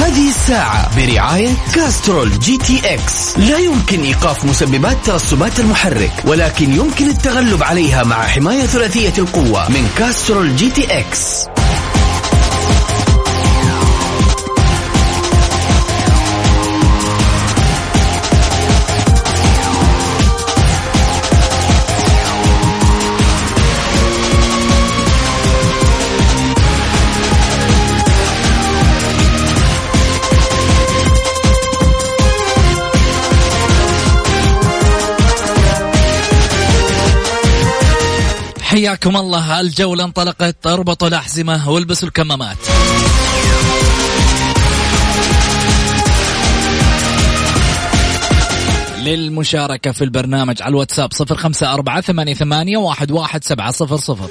هذه الساعة برعاية Castrol GTX. لا يمكن إيقاف مسببات ترسبات المحرك ولكن يمكن التغلب عليها مع حماية ثلاثية القوة من Castrol GTX. حياكم الله. الجولة انطلقت اربطوا الأحزمة والبسوا الكمامات. للمشاركة في البرنامج على الواتساب صفر خمسة أربعة ثمانية, ثمانية واحد, واحد سبعة صفر صفر.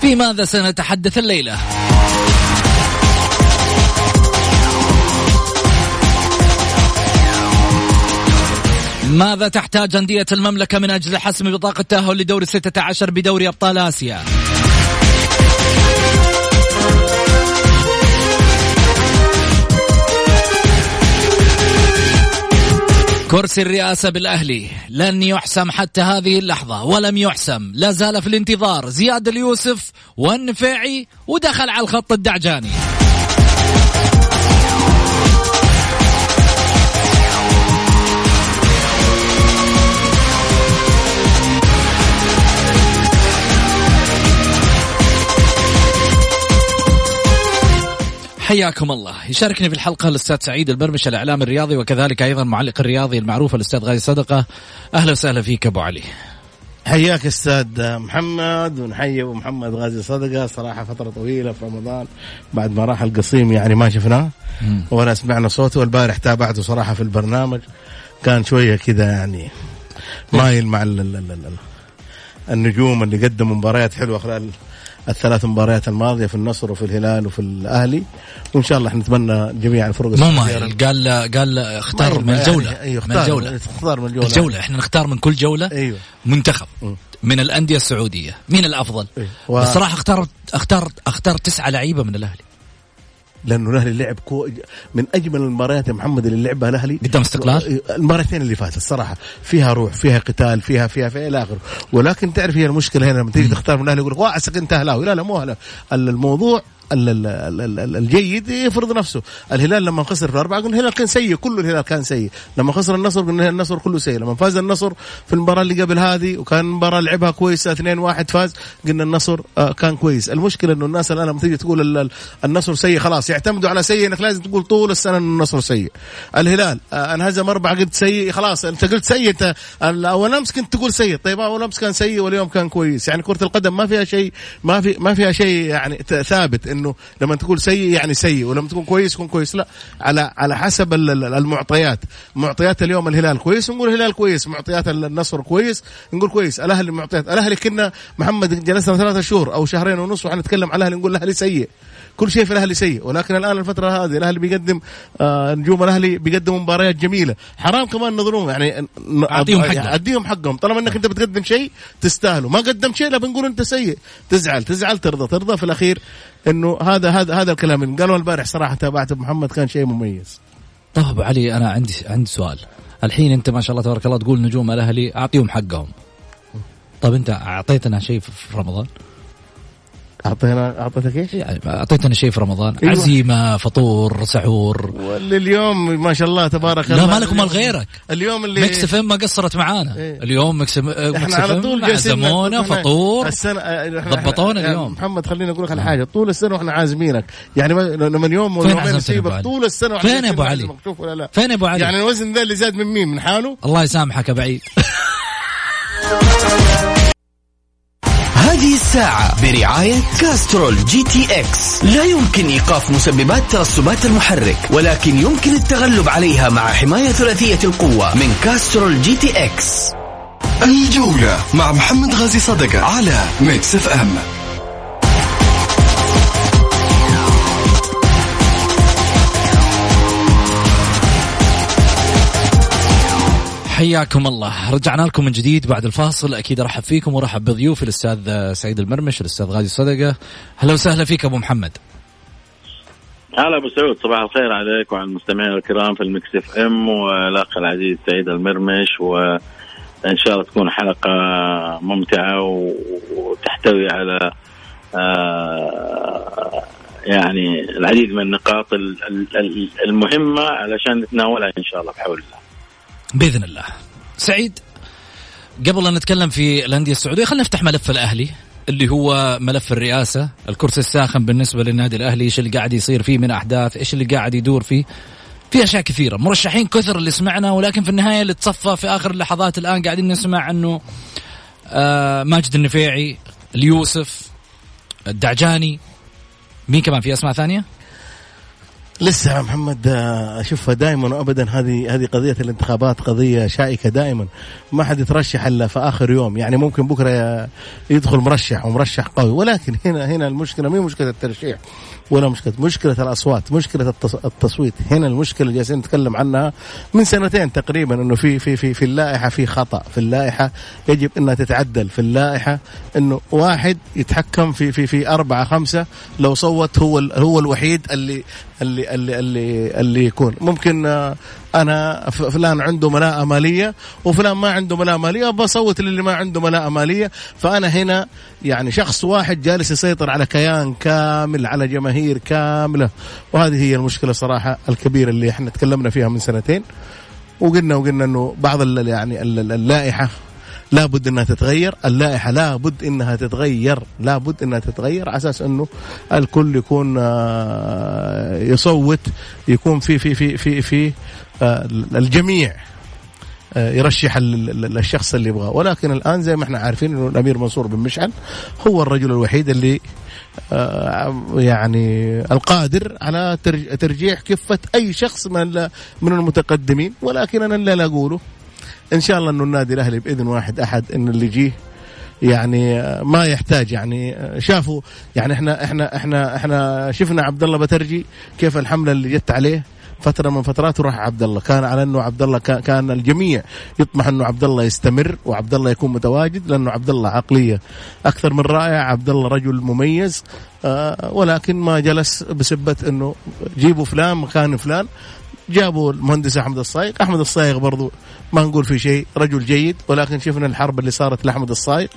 في ماذا سنتحدث الليلة؟ ماذا تحتاج أندية المملكة من أجل حسم بطاقة التأهل لدور 16 بدوري أبطال آسيا؟ كرسي الرئاسة بالأهلي. لن يحسم حتى هذه اللحظة. ولم يحسم. لا زال في الانتظار. زياد اليوسف والنفيعي ودخل على الخط الدعجاني. حياكم الله. يشاركني في الحلقة الأستاذ سعيد البرمش الإعلام الرياضي وكذلك أيضا معلق الرياضي المعروف الأستاذ غازي صدقة. أهلا وسهلا فيك أبو علي. حياك أستاذ محمد ونحيي أبو محمد غازي صدقة. صراحة فترة طويلة في رمضان بعد ما راح القصيم يعني ما شفناه ولا سمعنا صوته. والبارح تابعته صراحة في البرنامج كان شوية كذا يعني مايل مع ال ال ال ال النجوم اللي قدموا مباريات حلوة خلال الثلاث مباريات الماضية في النصر وفي الهلال وفي الأهلي. وإن شاء الله نتمنى جميع الفرق مو مايل. قال قال اختار من الجوله يعني أيوه من الجوله اختار من الجوله الجولة. إحنا نختار من كل جولة أيوه. منتخب من الأندية السعودية. مين الأفضل؟ أيوه. و... بصراحه اختار اختار اختار تسعة لعيبة من الأهلي. لأنه الاهلي لعب كو من أجمل المباريات يا محمد اللي لعبها الأهلي. قدام استقلال؟ المباراتين اللي فاتت الصراحة. فيها روح فيها قتال فيها فيها فيها إلى آخره. ولكن تعرف هي المشكلة هنا لما تيجي تختار من الأهلي يقول لك واعسك انت اهلاوي لا لا مو اهلاوي الموضوع الجيد يفرض نفسه. الهلال لما خسر في الأربعة قلنا الهلال كان سيء كله الهلال كان سيء. لما خسر النصر قلنا النصر كله سيء. لما فاز النصر في المباراة اللي قبل هذه وكان مباراة لعبها كويسة 2 1 فاز قلنا النصر كان كويس. المشكلة إنه الناس الآن لما تيجي تقول النصر سيء خلاص يعتمدوا على سيء إنك لازم تقول طول السنة إنه النصر سيء. الهلال انهزم أربعة قلت سيء خلاص أنت قلت سيء أنت اول أمس كنت تقول سيء. طيب اول أمس كان سيء واليوم كان كويس. يعني كرة القدم ما فيها شيء ما في ما فيها شيء يعني ثابت. إنه لما تقول سيء يعني سيء ولما تكون كويس يكون كويس. لا على على حسب المعطيات. معطيات اليوم الهلال كويس نقول الهلال كويس. معطيات النصر كويس نقول كويس. الأهلي معطيات. الأهلي كنا محمد جلسنا ثلاثة شهور أو شهرين ونص وحنتكلم على الأهلي نقول الأهلي سيء. كل شيء في الأهلي سيء. ولكن الآن الفترة هذه الأهلي بيقدم آه نجوم الأهلي بيقدموا مباريات جميلة. حرام كمان نظرهم يعني أعطيهم حقهم. أديهم حقهم. طالما إنك أنت بتقدم شيء تستاهله ما قدمت شيء لا بنقول أنت سيء. تزعل. تزعل ترضى. ترضى في الأخير. إنه هذا هذا هذا الكلام قالوا البارح صراحة تابعت محمد كان شيء مميز. طيب ابو علي أنا عندي عندي سؤال. الحين أنت ما شاء الله تبارك الله تقول نجوم الأهلي أعطيهم حقهم. طيب أنت أعطيتنا شيء في رمضان؟ اعطينا أعطيتك إيش؟ يعني اعطيتنا شيء في رمضان. أيوة. عزيمة فطور سحور. واللي اليوم ما شاء الله تبارك لا الله. ما لكم اليوم- مال غيرك. اليوم اللي ميكس اف ما قصرت معانا. إيه. اليوم ميكس إحنا على طول عزمونا فطور. السنة ضبطونا اليوم. محمد خليني أقول لك على حاجة. طول السنة وإحنا عازمينك. يعني ما- لما يوم ولا نسيبك؟ طول السنة وإحنا فين يا أبو علي؟ ولا لا؟ فين يا أبو علي؟ يعني الوزن ده اللي زاد من مين من حاله؟ الله يسامحك يا بعيد. هذه الساعة برعاية Castrol GTX لا يمكن إيقاف مسببات ترسبات المحرك ولكن يمكن التغلب عليها مع حماية ثلاثية القوة من Castrol GTX الجولة مع محمد غازي صدقة على Mix FM حياكم الله. رجعنا لكم من جديد بعد الفاصل. أكيد أرحب فيكم وأرحب بضيوفي. الأستاذ سعيد المرمش الأستاذ غازي صدقة. أهلا وسهلا فيك أبو محمد. هلا أبو سعود صباح الخير عليك وعلى المستمعين الكرام في المكس إف إم والأخ العزيز سعيد المرمش وإن شاء الله تكون حلقة ممتعة و- وتحتوي على آه، يعني العديد من النقاط ال- ال- ال- المهمة علشان نتناولها إن شاء الله بحول الله. بإذن الله. سعيد قبل أن نتكلم في الأندية السعودية خلينا نفتح ملف الأهلي اللي هو ملف الرئاسة الكرسي الساخن بالنسبة للنادي الأهلي إيش اللي قاعد يصير فيه من أحداث إيش اللي قاعد يدور فيه. في أشياء كثيرة مرشحين كثر اللي سمعنا ولكن في النهاية اللي تصفى في آخر اللحظات الآن قاعدين نسمع إنه آه ماجد النفيعي اليوسف الدعجاني مين كمان في أسماء ثانية؟ لسه يا محمد آه، أشوفها دائما وابدا. هذه هذه قضية الانتخابات قضية شائكة دائما. ما حد يترشح إلا في آخر يوم. يعني ممكن بكرة يدخل مرشح ومرشح قوي. ولكن هنا هنا المشكلة مو مشكلة الترشيح. ولا مشكلة؟ مشكلة الأصوات مشكلة التص- التصويت. هنا المشكلة اللي جالسين نتكلم عنها من سنتين تقريبا إنه في في في في اللائحة في خطأ. في اللائحة يجب إنها تتعدل. في اللائحة إنه واحد يتحكم في في في أربعة خمسة لو صوت هو هو الوحيد اللي اللي اللي اللي, اللي يكون. ممكن أنا فلان عنده ملاءة مالية وفلان ما عنده ملاءة مالية بصوت للي ما عنده ملاءة مالية. فأنا هنا يعني شخص واحد جالس يسيطر على كيان كامل على جماهير كاملة. وهذه هي المشكلة صراحة الكبيرة اللي إحنا تكلمنا فيها من سنتين. وقلنا وقلنا إنه بعض يعني ال- ال- اللائحة لابد إنها تتغير، اللائحة لابد إنها تتغير، لابد إنها تتغير على أساس إنه الكل يكون آه، يصوت يكون في في في في في الجميع آه، يرشح ال- ال- الشخص اللي يبغاه. ولكن الآن زي ما إحنا عارفين إنه الأمير منصور بن مشعل هو الرجل الوحيد اللي آه، يعني القادر على ترج- ترجيح كفة أي شخص من من المتقدمين. ولكن أنا اللي أقوله إن شاء الله إنه النادي الأهلي بإذن واحد أحد إن اللي يجيه يعني آه، ما يحتاج يعني آه، شافوا يعني إحنا إحنا إحنا إحنا شفنا عبد الله بترجي كيف الحملة اللي جت عليه. فترة من فترات وراح عبد الله كان على أنه عبد الله كان- الجميع يطمح أنه عبد الله يستمر وعبد الله يكون متواجد لأنه عبد الله عقلية أكثر من رائع عبد الله رجل مميز آه، ولكن ما جلس بسبة أنه جيبوا فلان مكان فلان. جابوا المهندس أحمد الصايغ، أحمد الصايغ برضو ما نقول في شيء رجل جيد ولكن شفنا الحرب اللي صارت لأحمد الصايغ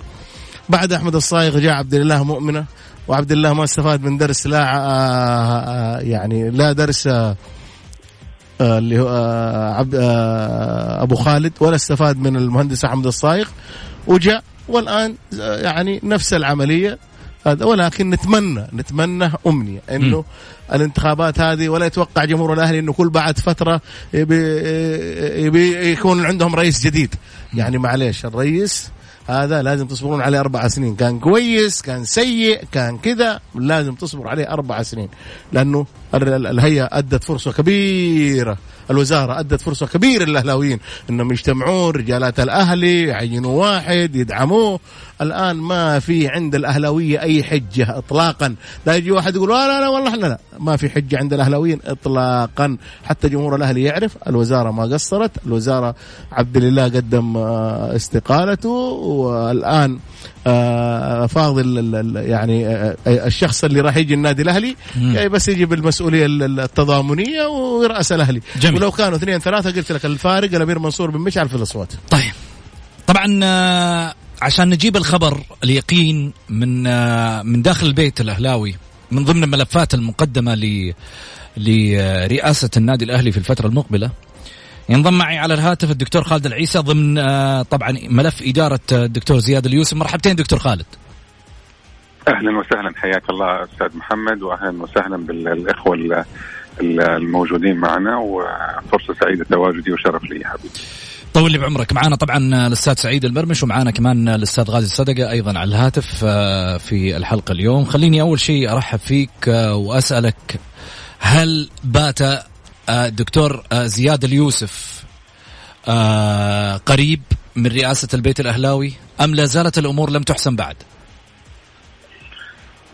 بعد أحمد الصايغ جاء عبد الله مؤمنة وعبد الله ما استفاد من درس لا آه، آه، يعني لا درس اللي هو آه، عبد آه، أبو خالد ولا استفاد من المهندس أحمد الصايغ وجاء والآن آه، يعني نفس العملية هذا. ولكن نتمنى نتمنى أمنية إنه الانتخابات هذه ولا يتوقع جمهور الأهلي إنه كل بعد فترة يبي, يبي يكون عندهم رئيس جديد. يعني معليش الرئيس هذا لازم تصبرون عليه أربع سنين. كان كويس كان سيء كان كذا لازم تصبر عليه أربع سنين. لأنه ال- ال- الهيئة أدت فرصة كبيرة. الوزارة أدت فرصة كبيرة للأهلاويين أنهم يجتمعون رجالات الأهلي يعينوا واحد يدعموه. الآن ما في عند الأهلاوية أي حجة إطلاقا. لا يجي واحد يقول لا لا لا والله لا لا. ما في حجة عند الأهلاويين إطلاقا. حتى جمهور الأهلي يعرف الوزارة ما قصرت. الوزارة عبد الله قدم آه، استقالته. والآن آه، فاضل يعني آه، الشخص اللي راح يجي النادي الأهلي يعني بس يجي بالمسؤولية ال- ال- التضامنية ويراس الأهلي. جميل. ولو كانوا اثنين ثلاثة قلت لك الفارق الأمير منصور بن مشعل في الأصوات. طيب. طبعا آه، عشان نجيب الخبر اليقين من آه، من داخل البيت الأهلاوي من ضمن الملفات المقدمة ل لرئاسة النادي الأهلي في الفترة المقبلة ينضم معي على الهاتف الدكتور خالد العيسى ضمن آه، طبعا ملف إدارة الدكتور زياد اليوسف. مرحبتين دكتور خالد. أهلا وسهلا. حياك الله أستاذ محمد واهلا وسهلا بالإخوة الموجودين معنا وفرصة سعيدة تواجدي وشرف لي حبيبي. طول لي بعمرك. معنا طبعا الأستاذ سعيد المرمش ومعنا كمان الأستاذ غازي الصدقة أيضا على الهاتف آه، في الحلقة اليوم. خليني أول شيء أرحب فيك آه، وأسألك هل بات الدكتور آه، زياد اليوسف قريب من رئاسة البيت الأهلاوي. أم لا زالت الأمور لم تحسن بعد؟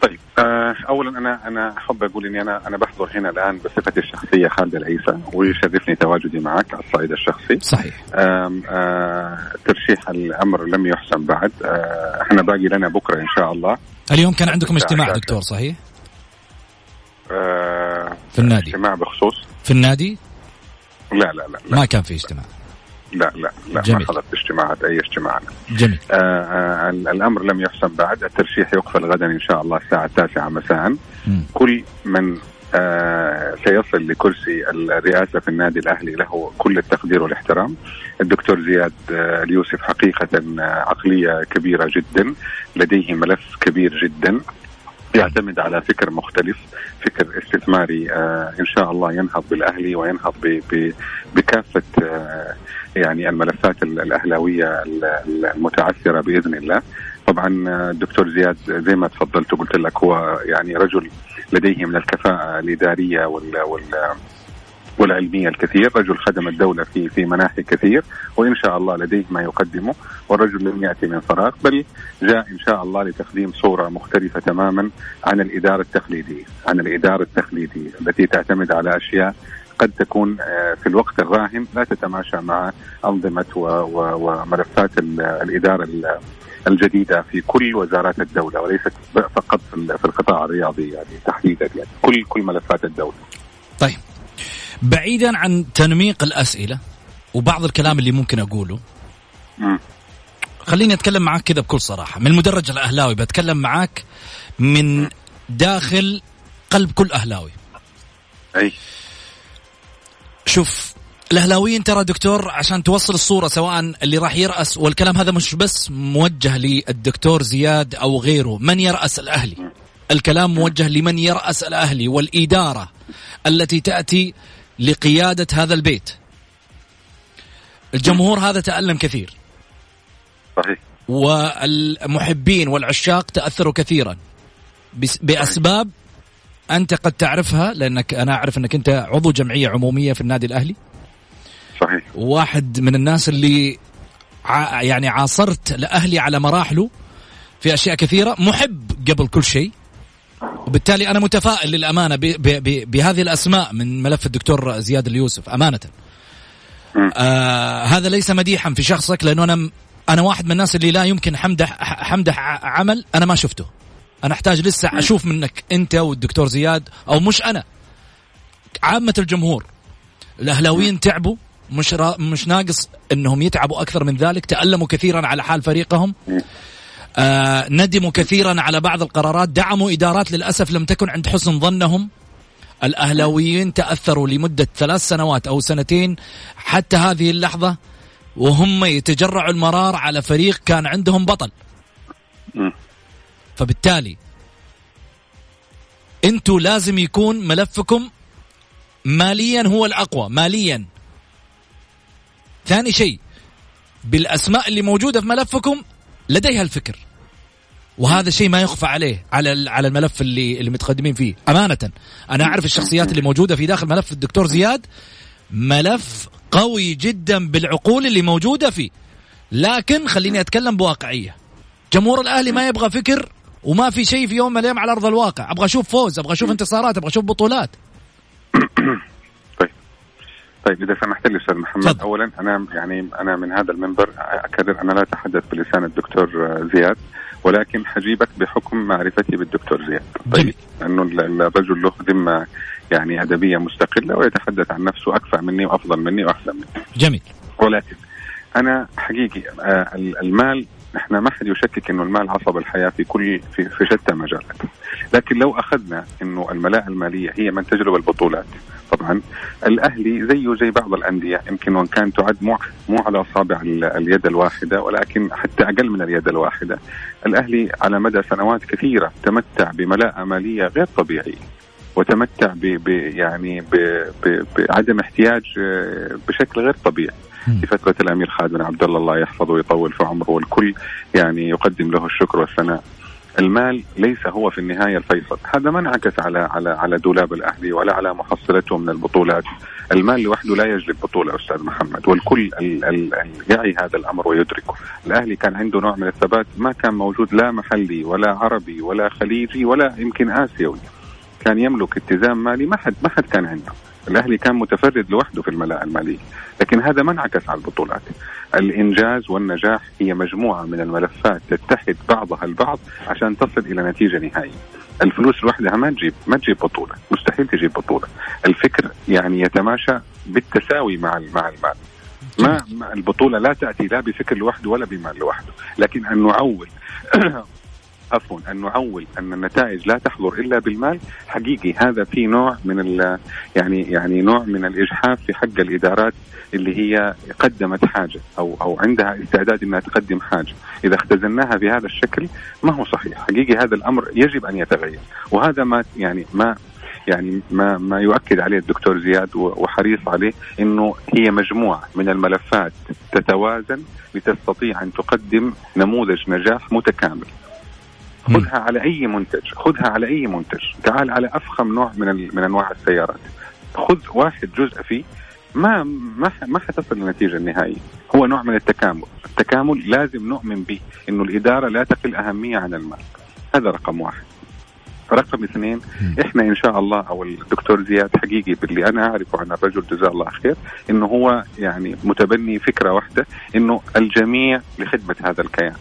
طيب آه اولا أنا أنا أحب أقول إني أنا أنا بحضر هنا الآن بصفتي الشخصية خالد العيسى ويشرفني تواجدي معك على الصعيد الشخصي. صحيح. آه آه ترشيح الأمر لم يحسن بعد. آه إحنا باقي لنا بكرة إن شاء الله. اليوم كان عندكم اجتماع دكتور صحيح؟ آه في النادي؟ اجتماع بخصوص. في النادي؟ لا لا لا, لا. ما كان في اجتماع. لا لا لا جميل. ما خلص اجتماعات أي اجتماع. جميل. آه آه الأمر لم يحسم بعد. الترشيح يقفل غدا إن شاء الله الساعة التاسعة مساء. كل من آه سيصل لكرسي الرئاسة في النادي الأهلي له كل التقدير والإحترام. الدكتور زياد آه اليوسف حقيقة آه عقلية كبيرة جدا، لديه ملف كبير جدا. يعتمد على فكر مختلف فكر استثماري آه إن شاء الله ينهض بالأهلي وينهض بكافة آه يعني الملفات الأهلاوية المتعثرة بإذن الله. طبعا آه، الدكتور زياد زي ما تفضلت وقلت لك هو يعني رجل لديه من الكفاءة الإدارية وال, وال والعلمية الكثير. رجل خدم الدولة في في مناحي كثير وإن شاء الله لديه ما يقدمه. والرجل لم يأتي من فراغ بل جاء إن شاء الله لتقديم صورة مختلفة تماما عن الإدارة التقليدية عن الإدارة التقليدية التي تعتمد على أشياء قد تكون آه، في الوقت الراهن لا تتماشى مع أنظمة وملفات الإدارة الجديدة في كل وزارات الدولة وليست فقط في القطاع الرياضي يعني تحديدا يعني كل كل ملفات الدولة. طيب. بعيدا عن تنميق الأسئلة وبعض الكلام اللي ممكن أقوله. خليني أتكلم معاك كذا بكل صراحة. من المدرج الأهلاوي بتكلم معاك من داخل قلب كل أهلاوي. أي. شوف الأهلاويين ترى دكتور عشان توصل الصورة سواء اللي راح يرأس والكلام هذا مش بس موجه للدكتور زياد أو غيره من يرأس الأهلي؟ الكلام موجه لمن يرأس الأهلي والإدارة التي تأتي لقيادة هذا البيت. الجمهور هذا تألم كثير. صحيح. والمحبين والعشاق تأثروا كثيرا. بأسباب أنت قد تعرفها لأنك أنا أعرف أنك أنت عضو جمعية عمومية في النادي الأهلي. صحيح. واحد من الناس اللي ع... يعني عاصرت لأهلي على مراحله في أشياء كثيرة محب قبل كل شيء. وبالتالي أنا متفائل للأمانة ب ب ب بهذه الأسماء من ملف الدكتور زياد اليوسف أمانة. آه هذا ليس مديحا في شخصك لأنه أنا أنا واحد من الناس اللي لا يمكن حمدح حمدح عمل أنا ما شفته. أنا أحتاج لسه أشوف منك أنت والدكتور زياد أو مش أنا. عامة الجمهور الأهلاويين تعبوا مش را مش ناقص إنهم يتعبوا أكثر من ذلك تألموا كثيرا على حال فريقهم. ندموا كثيرا على بعض القرارات. دعموا إدارات للأسف لم تكن عند حسن ظنهم. الأهلاويين تأثروا لمدة ثلاث سنوات أو سنتين حتى هذه اللحظة وهم يتجرعوا المرار على فريق كان عندهم بطل. فبالتالي أنتوا لازم يكون ملفكم ماليا هو الأقوى ماليا. ثاني شيء بالأسماء اللي موجودة في ملفكم لديها الفكر. وهذا شيء ما يخفى عليه على على الملف اللي اللي متقدمين فيه. أمانة أنا أعرف الشخصيات اللي موجودة في داخل ملف الدكتور زياد. ملف قوي جدا بالعقول اللي موجودة فيه. لكن خليني أتكلم بواقعية. جمهور الأهلي ما يبغى فكر وما في شيء في يوم من الأيام على أرض الواقع. أبغى أشوف فوز أبغى أشوف انتصارات أبغى أشوف بطولات. طيب إذا سمحت لي أستاذ محمد صد. اولا أنا يعني أنا من هذا المنبر أكرر أنا لا أتحدث بلسان الدكتور زياد ولكن حجيبك بحكم معرفتي بالدكتور زياد. طيب لأنه الرجل له ذمة يعني أدبية مستقلة ويتحدث عن نفسه اكفأ مني وأفضل مني وأحسن مني. جميل. ولكن أنا حقيقي آه، المال نحن ما حد يشكك إنه المال عصب الحياة في كل في, في شتى مجالات. لكن لو أخذنا إنه الملاءه المالية هي من تجلب البطولات طبعا الأهلي زيه زي بعض الأندية يمكن وإن كان تعد مو مو على أصابع اليد الواحدة ولكن حتى أقل من اليد الواحدة. الأهلي على مدى سنوات كثيرة تمتع بملاءه مالية غير طبيعية وتمتع ب يعني بعدم احتياج آه، بشكل غير طبيعي. في فتره الأمير خالد بن عبد الله الله يحفظه ويطول في عمره والكل يعني يقدم له الشكر والثناء. المال ليس هو في النهاية الفيصل، هذا ما انعكس على على على دولاب الأهلي ولا على محصلته من البطولات، المال لوحده لا يجلب بطولة أستاذ محمد. والكل ال ال يعي هذا الأمر ويدركه، الأهلي كان عنده نوع من الثبات ما كان موجود لا محلي ولا عربي ولا خليجي ولا يمكن آسيوي. كان يملك اتزان مالي ما حد ما حد كان عنده. الأهلي كان متفرد لوحده في الملاءه المالية لكن هذا ما انعكس على البطولات. الإنجاز والنجاح هي مجموعة من الملفات تتحد بعضها البعض عشان تصل إلى نتيجة نهائية. الفلوس لوحدها ما تجيب ما تجيب بطولة مستحيل تجيب بطولة. الفكر يعني يتماشى بالتساوي مع مع المال. ما البطولة لا تأتي لا بفكر لوحده ولا بمال لوحده لكن أن نعول عفوا أن نعول أن النتائج لا تحضر إلا بالمال. حقيقي هذا في نوع من يعني يعني نوع من الإجحاف في حق الإدارات اللي هي قدمت حاجة أو أو عندها استعداد إنها تقدم حاجة، إذا اختزلناها بهذا الشكل ما هو صحيح، حقيقي هذا الأمر يجب أن يتغير، وهذا ما يعني ما يعني ما ما يؤكد عليه الدكتور زياد وحريص عليه إنه هي مجموعة من الملفات تتوازن لتستطيع أن تقدم نموذج نجاح متكامل. خذها على أي منتج خذها على أي منتج. تعال على أفخم نوع من من أنواع السيارات. خذ واحد جزء فيه ما ما ما حتصل للنتيجة النهائية. هو نوع من التكامل. التكامل لازم نؤمن به إنه الإدارة لا تقل أهمية عن المال. هذا رقم واحد. رقم اثنين إحنا إن شاء الله أو الدكتور زياد حقيقي باللي أنا أعرفه عن الرجل جزاه الله خير إنه هو يعني متبني فكرة واحدة إنه الجميع لخدمة هذا الكيان.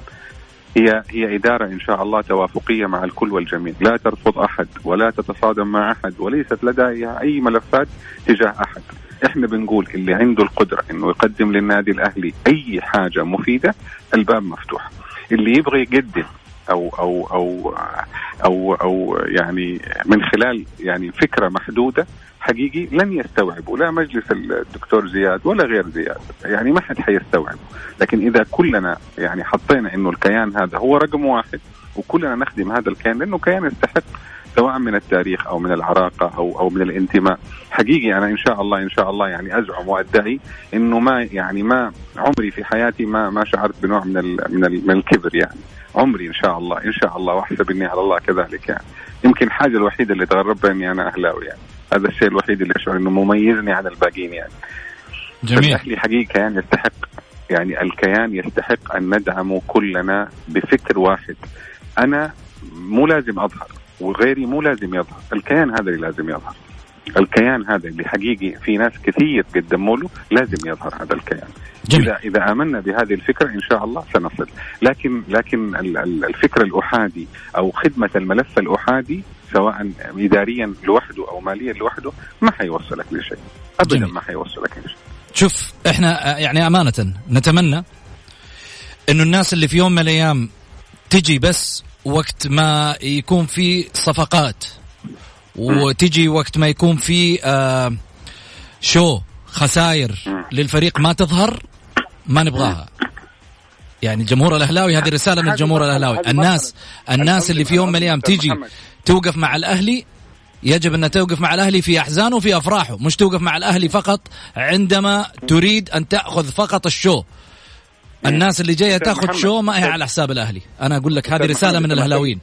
هي هي إدارة إن شاء الله توافقية مع الكل والجميع. لا ترفض أحد ولا تتصادم مع أحد وليست لديها أي ملفات تجاه أحد. إحنا بنقول اللي عنده القدرة إنه يقدم للنادي الأهلي أي حاجة مفيدة الباب مفتوح. اللي يبغى يقدم أو أو أو أو أو يعني من خلال يعني فكرة محدودة حقيقي لن يستوعبوا لا مجلس الدكتور زياد ولا غير زياد يعني ما حد حيستوعب لكن إذا كلنا يعني حطينا إنه الكيان هذا هو رقم واحد وكلنا نخدم هذا الكيان لأنه كيان يستحق سواء من التاريخ أو من العراقه أو أو من الانتماء. حقيقي أنا إن شاء الله إن شاء الله يعني أزعم وأدعي إنه ما يعني ما عمري في حياتي ما ما شعرت بنوع من ال من, ال من الكبر يعني. عمري إن شاء الله إن شاء الله وأحسب إني على الله كذلك يعني. يمكن الحاجة الوحيدة اللي تغربها إني أنا أهلاوي يعني. هذا الشيء الوحيد اللي أشعر إنه مميزني عن الباقيين يعني. جميل. الاهلي حقيقي كيان يستحق يعني الكيان يستحق أن ندعمه كلنا بفكر واحد. أنا مو لازم أظهر. وغيري مو لازم يظهر. الكيان هذا اللي لازم يظهر. الكيان هذا اللي حقيقي في ناس كثير قدموا له لازم يظهر هذا الكيان. جميل. اذا إذا آمنا بهذه الفكرة إن شاء الله سنصل. لكن لكن الفكر الأحادي أو خدمة الملف الأحادي سواء اداريا لوحده أو ماليا لوحده ما حيوصلك لشيء. ابدا جميل. ما حيوصلك لشيء. شوف إحنا يعني أمانة نتمنى إنه الناس اللي في يوم من الأيام تجي بس وقت ما يكون في صفقات وتجي وقت ما يكون في آه شو خسائر للفريق ما تظهر ما نبغاها. يعني الجمهور الأهلاوي هذه رسالة من الجمهور الأهلاوي. الناس الناس اللي في يوم من الأيام تيجي توقف مع الأهلي يجب أن توقف مع الأهلي في أحزانه وفي أفراحه. مش توقف مع الأهلي فقط عندما تريد أن تأخذ فقط الشو. الناس اللي جاية تاخذ شو ما هي على حساب الأهلي. أنا أقول لك هذه رسالة من الأهلاويين.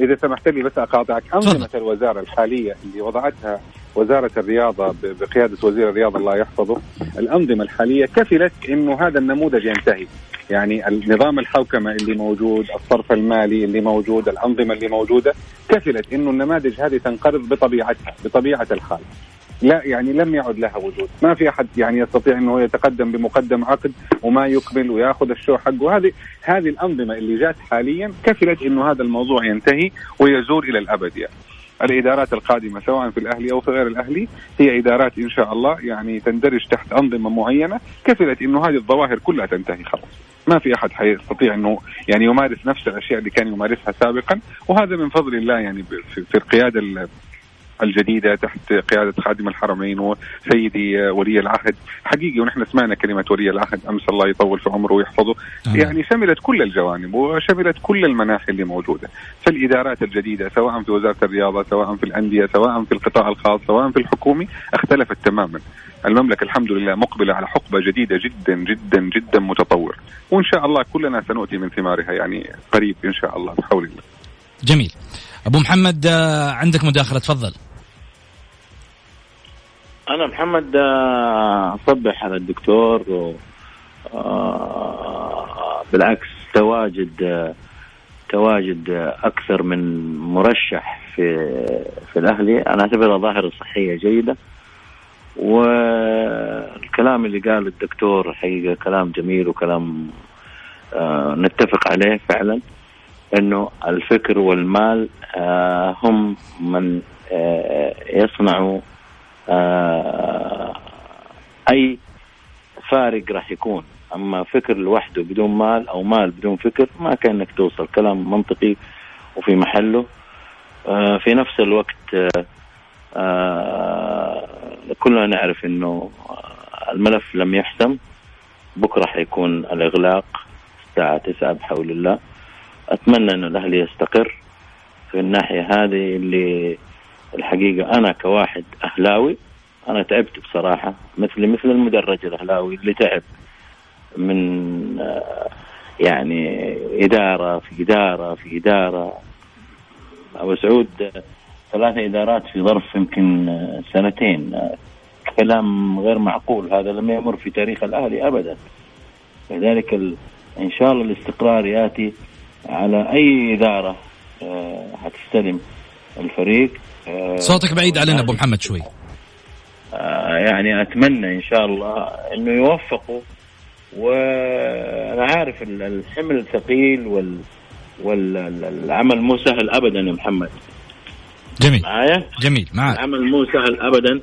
إذا سمحت لي بس أقاطعك. انظمه الوزارة الحالية اللي وضعتها وزارة الرياضة بقيادة وزير الرياضة الله يحفظه. الأنظمة الحالية كفلت إنه هذا النموذج ينتهي. يعني النظام الحوكمة اللي موجود الصرف المالي اللي موجود الأنظمة اللي موجودة كفلت إنه النماذج هذه تنقرض بطبيعتها بطبيعة الحال. لا يعني لم يعد لها وجود. ما في أحد يعني يستطيع إنه يتقدم بمقدم عقد وما يكمل ويأخذ الشو حقه. هذه هذه الأنظمة اللي جات حاليا كفلت إنه هذا الموضوع ينتهي ويزور إلى الأبد يعني. الإدارات القادمة سواء في الأهلي أو في غير الأهلي هي إدارات إن شاء الله يعني تندرج تحت أنظمة معينة. كفلت إنه هذه الظواهر كلها تنتهي خلاص. ما في أحد حيستطيع إنه يعني يمارس نفس الأشياء اللي كان يمارسها سابقا. وهذا من فضل الله يعني في القيادة الجديدة تحت قيادة خادم الحرمين وسيدي ولي العهد. حقيقي ونحن سمعنا كلمة ولي العهد أمس الله يطول في عمره ويحفظه. آه. يعني شملت كل الجوانب وشملت كل المناحي اللي موجودة. فالإدارات الجديدة سواء في وزارة الرياضة سواء في الأندية سواء في القطاع الخاص سواء في الحكومي اختلفت تماما. المملكة الحمد لله مقبلة على حقبة جديدة جدا جدا جدا متطور وإن شاء الله كلنا سنؤتي من ثمارها يعني قريب إن شاء الله بحول الله. جميل. أبو محمد آه، عندك مداخلة تفضل. أنا محمد آه، أصبح على الدكتور و آه، بالعكس تواجد آه، تواجد أكثر من مرشح في في الأهلي. أنا أعتبرها ظاهرة صحية جيدة. والكلام اللي قاله الدكتور حقيقة كلام جميل وكلام نتفق عليه فعلا إنه الفكر والمال هم من يصنعوا آه، أي فارق راح يكون. أما فكر لوحده بدون مال أو مال بدون فكر ما كأنك توصل. كلام منطقي وفي محله. آه، في نفس الوقت آه، كلنا نعرف إنه الملف لم يحسم. بكرة حيكون الإغلاق الساعة 9 بحول الله. أتمنى إنه الاهلي يستقر. في الناحية هذه اللي الحقيقة أنا كواحد أهلاوي أنا تعبت بصراحة مثل مثل المدرج الأهلاوي اللي تعب من آه، يعني إدارة في إدارة في إدارة. أبو سعود ثلاث إدارات في ظرف يمكن آه، سنتين. آه، كلام غير معقول هذا لم يمر في تاريخ الأهلي ابدا. لذلك إن شاء الله الاستقرار يأتي على أي إدارة حتستلم الفريق. صوتك بعيد علينا أبو محمد شوي. آه، يعني أتمنى إن شاء الله إنه يوفقوا وأنا عارف الحمل ثقيل وال والعمل مو سهل ابدا يا محمد. جميل. معايا؟ جميل معاك. العمل مو سهل ابدا.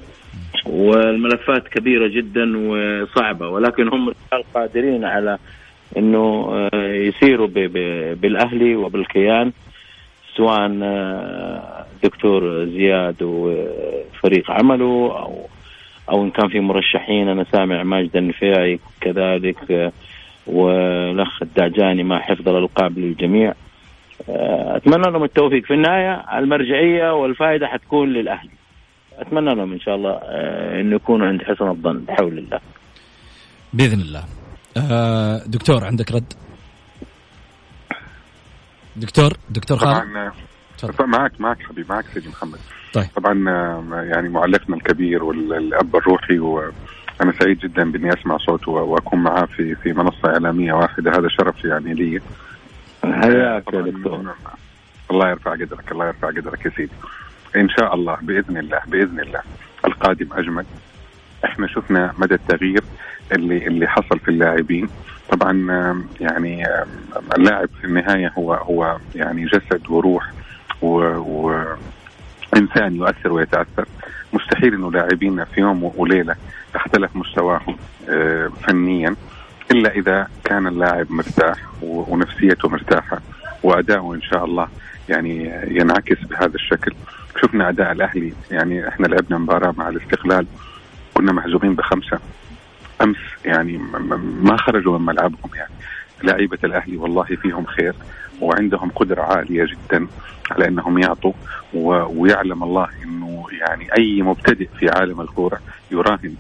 والملفات كبيرة جدا وصعبة ولكن هم قادرين على إنه آه، يسيروا بالأهلي وبالكيان. سواء آه، دكتور زياد وفريق عمله أو أو إن كان في مرشحين أنا سامع ماجد النفيعي كذلك آه، والأخ الدعجاني مع حفظ الألقاب للجميع. آه، أتمنى لهم التوفيق. في النهاية المرجعية والفائدة حتكون للأهلي. أتمنى لهم إن شاء الله انه يكونوا عند حسن الظن بحول الله. بإذن الله. دكتور عندك رد؟ دكتور دكتور خالد؟ طبعا معك معك حبيبي معك سيدي محمد. طيب. طبعا آه، يعني معلقنا الكبير والأب الروحي وأنا سعيد جدا بإني أسمع صوته وأكون معاه في في منصة إعلامية واحدة. هذا شرف يعني لي. حياك يا دكتور. الله يرفع قدرك الله يرفع قدرك يا سيدي. إن شاء الله بإذن الله بإذن الله القادم أجمل. إحنا شفنا مدى التغيير اللي اللي حصل في اللاعبين. طبعا يعني اللاعب في النهاية هو هو يعني جسد وروح وإنسان يؤثر ويتأثر. مستحيل أنه لاعبين في يوم وليلة اختلف مستواهم آه، فنيا إلا إذا كان اللاعب مرتاح ونفسيته مرتاحة وأداؤه إن شاء الله يعني ينعكس بهذا الشكل. شفنا أداء الأهلي يعني إحنا لعبنا مباراة مع الاستقلال كنا محزومين بخمسة. أمس يعني ما خرجوا من ملعبهم يعني. لعيبة الأهلي والله فيهم خير وعندهم قدرة عالية جدا على أنهم يعطوا ويعلم الله أنه يعني أي مبتدئ في عالم الكورة يراهن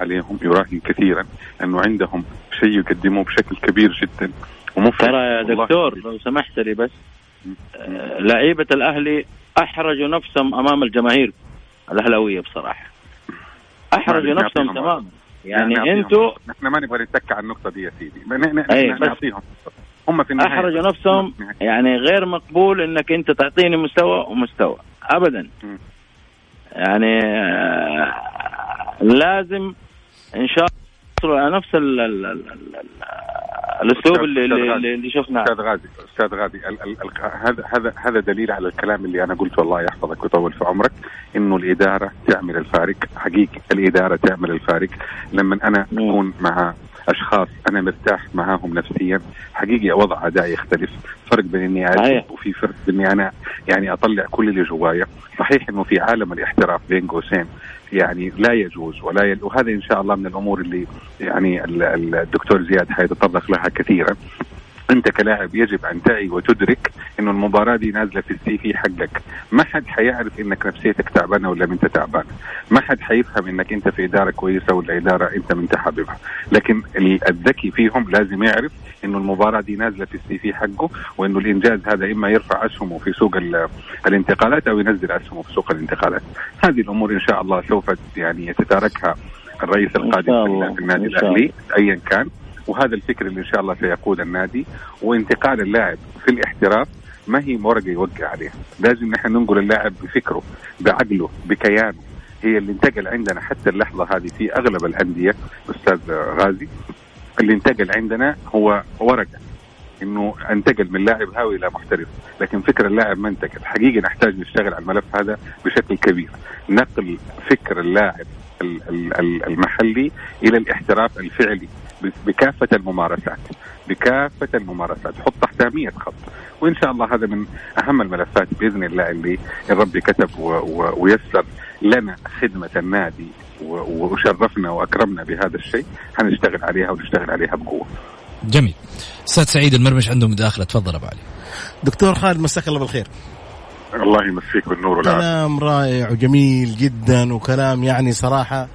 عليهم يراهن كثيرا أنه عندهم شيء يقدموه بشكل كبير جدا ومفرح. ترى يا دكتور لو سمحت لي بس آه لعيبة الأهلي أحرجوا نفسهم أمام الجماهير الأهلاوية بصراحة. أحرجوا نفسهم تماما. يعني, أنتوا إحنا ما نبغى نتك على النقطة دي يا سيدي. نعطيهم. هم في النهاية. احرجوا نفسهم. يعني غير مقبول إنك أنت تعطيني مستوى ومستوى. ابدا. م. يعني آه لازم إن شاء الله على نفس ال ال ال الأسلوب اللي اللي, اللي شفناه. أستاذ غازي أستاذ غازي هذا هذا هذا دليل على الكلام اللي أنا قلته. الله يحفظك ويطول في عمرك. إنه الإدارة تعمل الفارق. حقيقي الإدارة تعمل الفارق. لما أنا أكون مع أشخاص أنا مرتاح معاهم نفسيا. حقيقي وضع أداء يختلف. فرق بين اني اعجب وفي فرق باني أنا. يعني أطلع كل اللي جوايا. صحيح إنه في عالم الاحتراف بين قوسين. يعني لا يجوز ولا يل... وهذا إن شاء الله من الأمور اللي يعني الدكتور زياد حيتطرق لها كثيرا. أنت كلاعب يجب أن تعي وتدرك إنه المباراة دي نازلة في السي في حقك. ما حد حيعرف إنك نفسيتك تعبانة ولا أنت تعبان. ما حد حيفهم إنك أنت في إدارة كويسة ولا إدارة أنت من حاببها لكن الذكي فيهم لازم يعرف إنه المباراة دي نازلة في السي في حقه وإنه الإنجاز هذا إما يرفع أسهمه في سوق الانتقالات أو ينزل أسهمه في سوق الانتقالات. هذه الأمور إن شاء الله سوف يعني يتداركها الرئيس القادم في النادي الأهلي ايا كان. وهذا الفكر اللي إن شاء الله سيقود النادي وانتقال اللاعب في الاحتراف ما هي ورقه يوقع عليها. لازم نحن ننقل اللاعب بفكره بعقله بكيانه. هي اللي انتقل عندنا حتى اللحظة هذه في أغلب الأندية أستاذ غازي. اللي انتقل عندنا هو ورقة. إنه انتقل من لاعب هاوي إلى محترف. لكن فكر اللاعب ما انتقل. حقيقي نحتاج نشتغل على الملف هذا بشكل كبير. نقل فكر اللاعب المحلي إلى الاحتراف الفعلي. بكافة الممارسات بكافة الممارسات حط تحتها 100 خط وإن شاء الله هذا من أهم الملفات بإذن الله اللي ربي كتب ويسر لنا خدمة النادي وشرفنا وأكرمنا بهذا الشيء حنشتغل عليها ونشتغل عليها بقوة. جميل. أستاذ سعيد المرمش عنده مداخلة تفضل أبو علي. دكتور خالد مساك الله بالخير. الله يمسيك بالنور والعافية. كلام رائع وجميل جدا وكلام يعني صراحة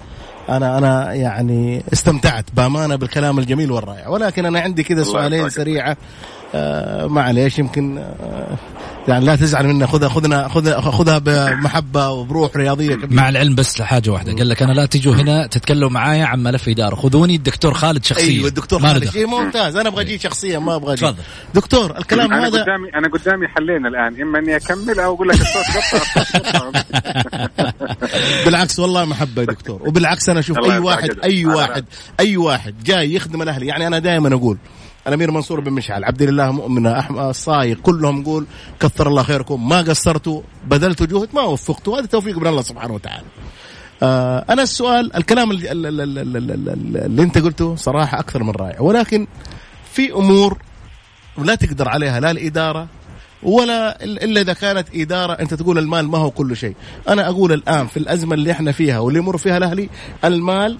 أنا أنا يعني استمتعت بأمانة بالكلام الجميل والرائع. ولكن أنا عندي كذا سؤالين سريعة. آه معليش يمكن آه يعني لا تزعل منا خذها خذنا خذها خذها بمحبة وبروح رياضية كبيرة. مع العلم بس لحاجة واحدة. قال لك أنا لا تجوا هنا تتكلموا معايا عن ملف إدارة. خذوني الدكتور خالد شخصيا. أيوه الدكتور خالد شيء ممتاز. أنا أبغى أجي شخصيا ما أبغى أجي. دكتور الكلام أنا هذا قدامي أنا قدامي حلين الآن. إما إني أكمل أو أقول لك الصوت قطع. بالعكس والله محبة يا دكتور. وبالعكس أنا أشوف أي واحد أي واحد أي واحد جاي يخدم الأهلي. يعني أنا دائما أقول الامير منصور بن مشعل. عبد الله مؤمنه أحمد الصايغ. كلهم نقول كثر الله خيركم. ما قصرتوا بذلتوا جهد ما وفقتوا هذا توفيق من الله سبحانه وتعالى. آه أنا السؤال الكلام اللي, اللي أنت قلته صراحة أكثر من رائع. ولكن في أمور لا تقدر عليها لا الإدارة ولا إلا إذا كانت إدارة. أنت تقول المال ما هو كل شيء، أنا أقول الآن في الأزمة اللي إحنا فيها واللي يمر فيها الأهلي المال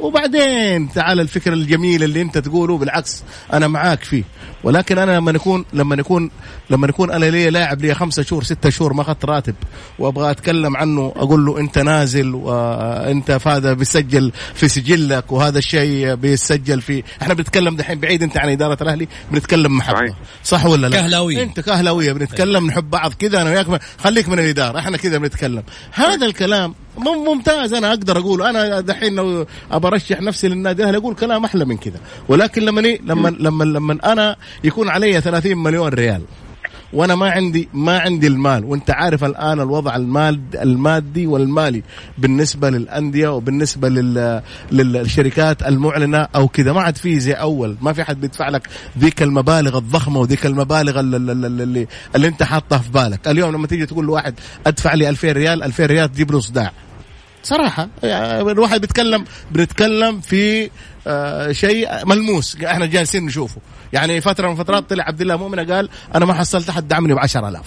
وبعدين تعال الفكر الجميل اللي انت تقوله بالعكس أنا معاك فيه. ولكن أنا لما نكون لما نكون لما نكون أنا لي لاعب لي خمسة شهور ستة شهور ما اخذت راتب وأبغى أتكلم عنه أقول له أنت نازل وأنت هذا بيسجل في سجلك وهذا الشيء بيسجل في إحنا بنتكلم دحين بعيد أنت عن إدارة الأهلي بنتكلم محبة. صح ولا لا؟ كهلاوية. أنت كهلاوية بنتكلم نحب بعض كذا أنا وياك خليك من الإدارة إحنا كذا بنتكلم. هذا الكلام ممتاز أنا أقدر أقول أنا دحين لو ابى ارشح نفسي للنادي الأهلي أقول كلام أحلى من كذا. ولكن لما لما لما لما أنا يكون علي 30 مليون ريال. وأنا ما عندي ما عندي المال. وأنت عارف الآن الوضع المال المادي والمالي. بالنسبة للأندية وبالنسبة لل للشركات المعلنة أو كذا. ما عاد في زي أول. ما في حد بيدفع لك ذيك المبالغ الضخمة وذيك المبالغ اللي, اللي, اللي أنت حاطها في بالك. اليوم لما تيجي تقول لواحد أدفع لي 2000 ريال 2000 ريال تجيب له صداع. صراحة يعني الواحد بيتكلم بنتكلم في شيء ملموس. إحنا جالسين نشوفه. يعني فترة من فترات طلع عبد الله مؤمن قال أنا ما حصلت أحد دعمني ب 10000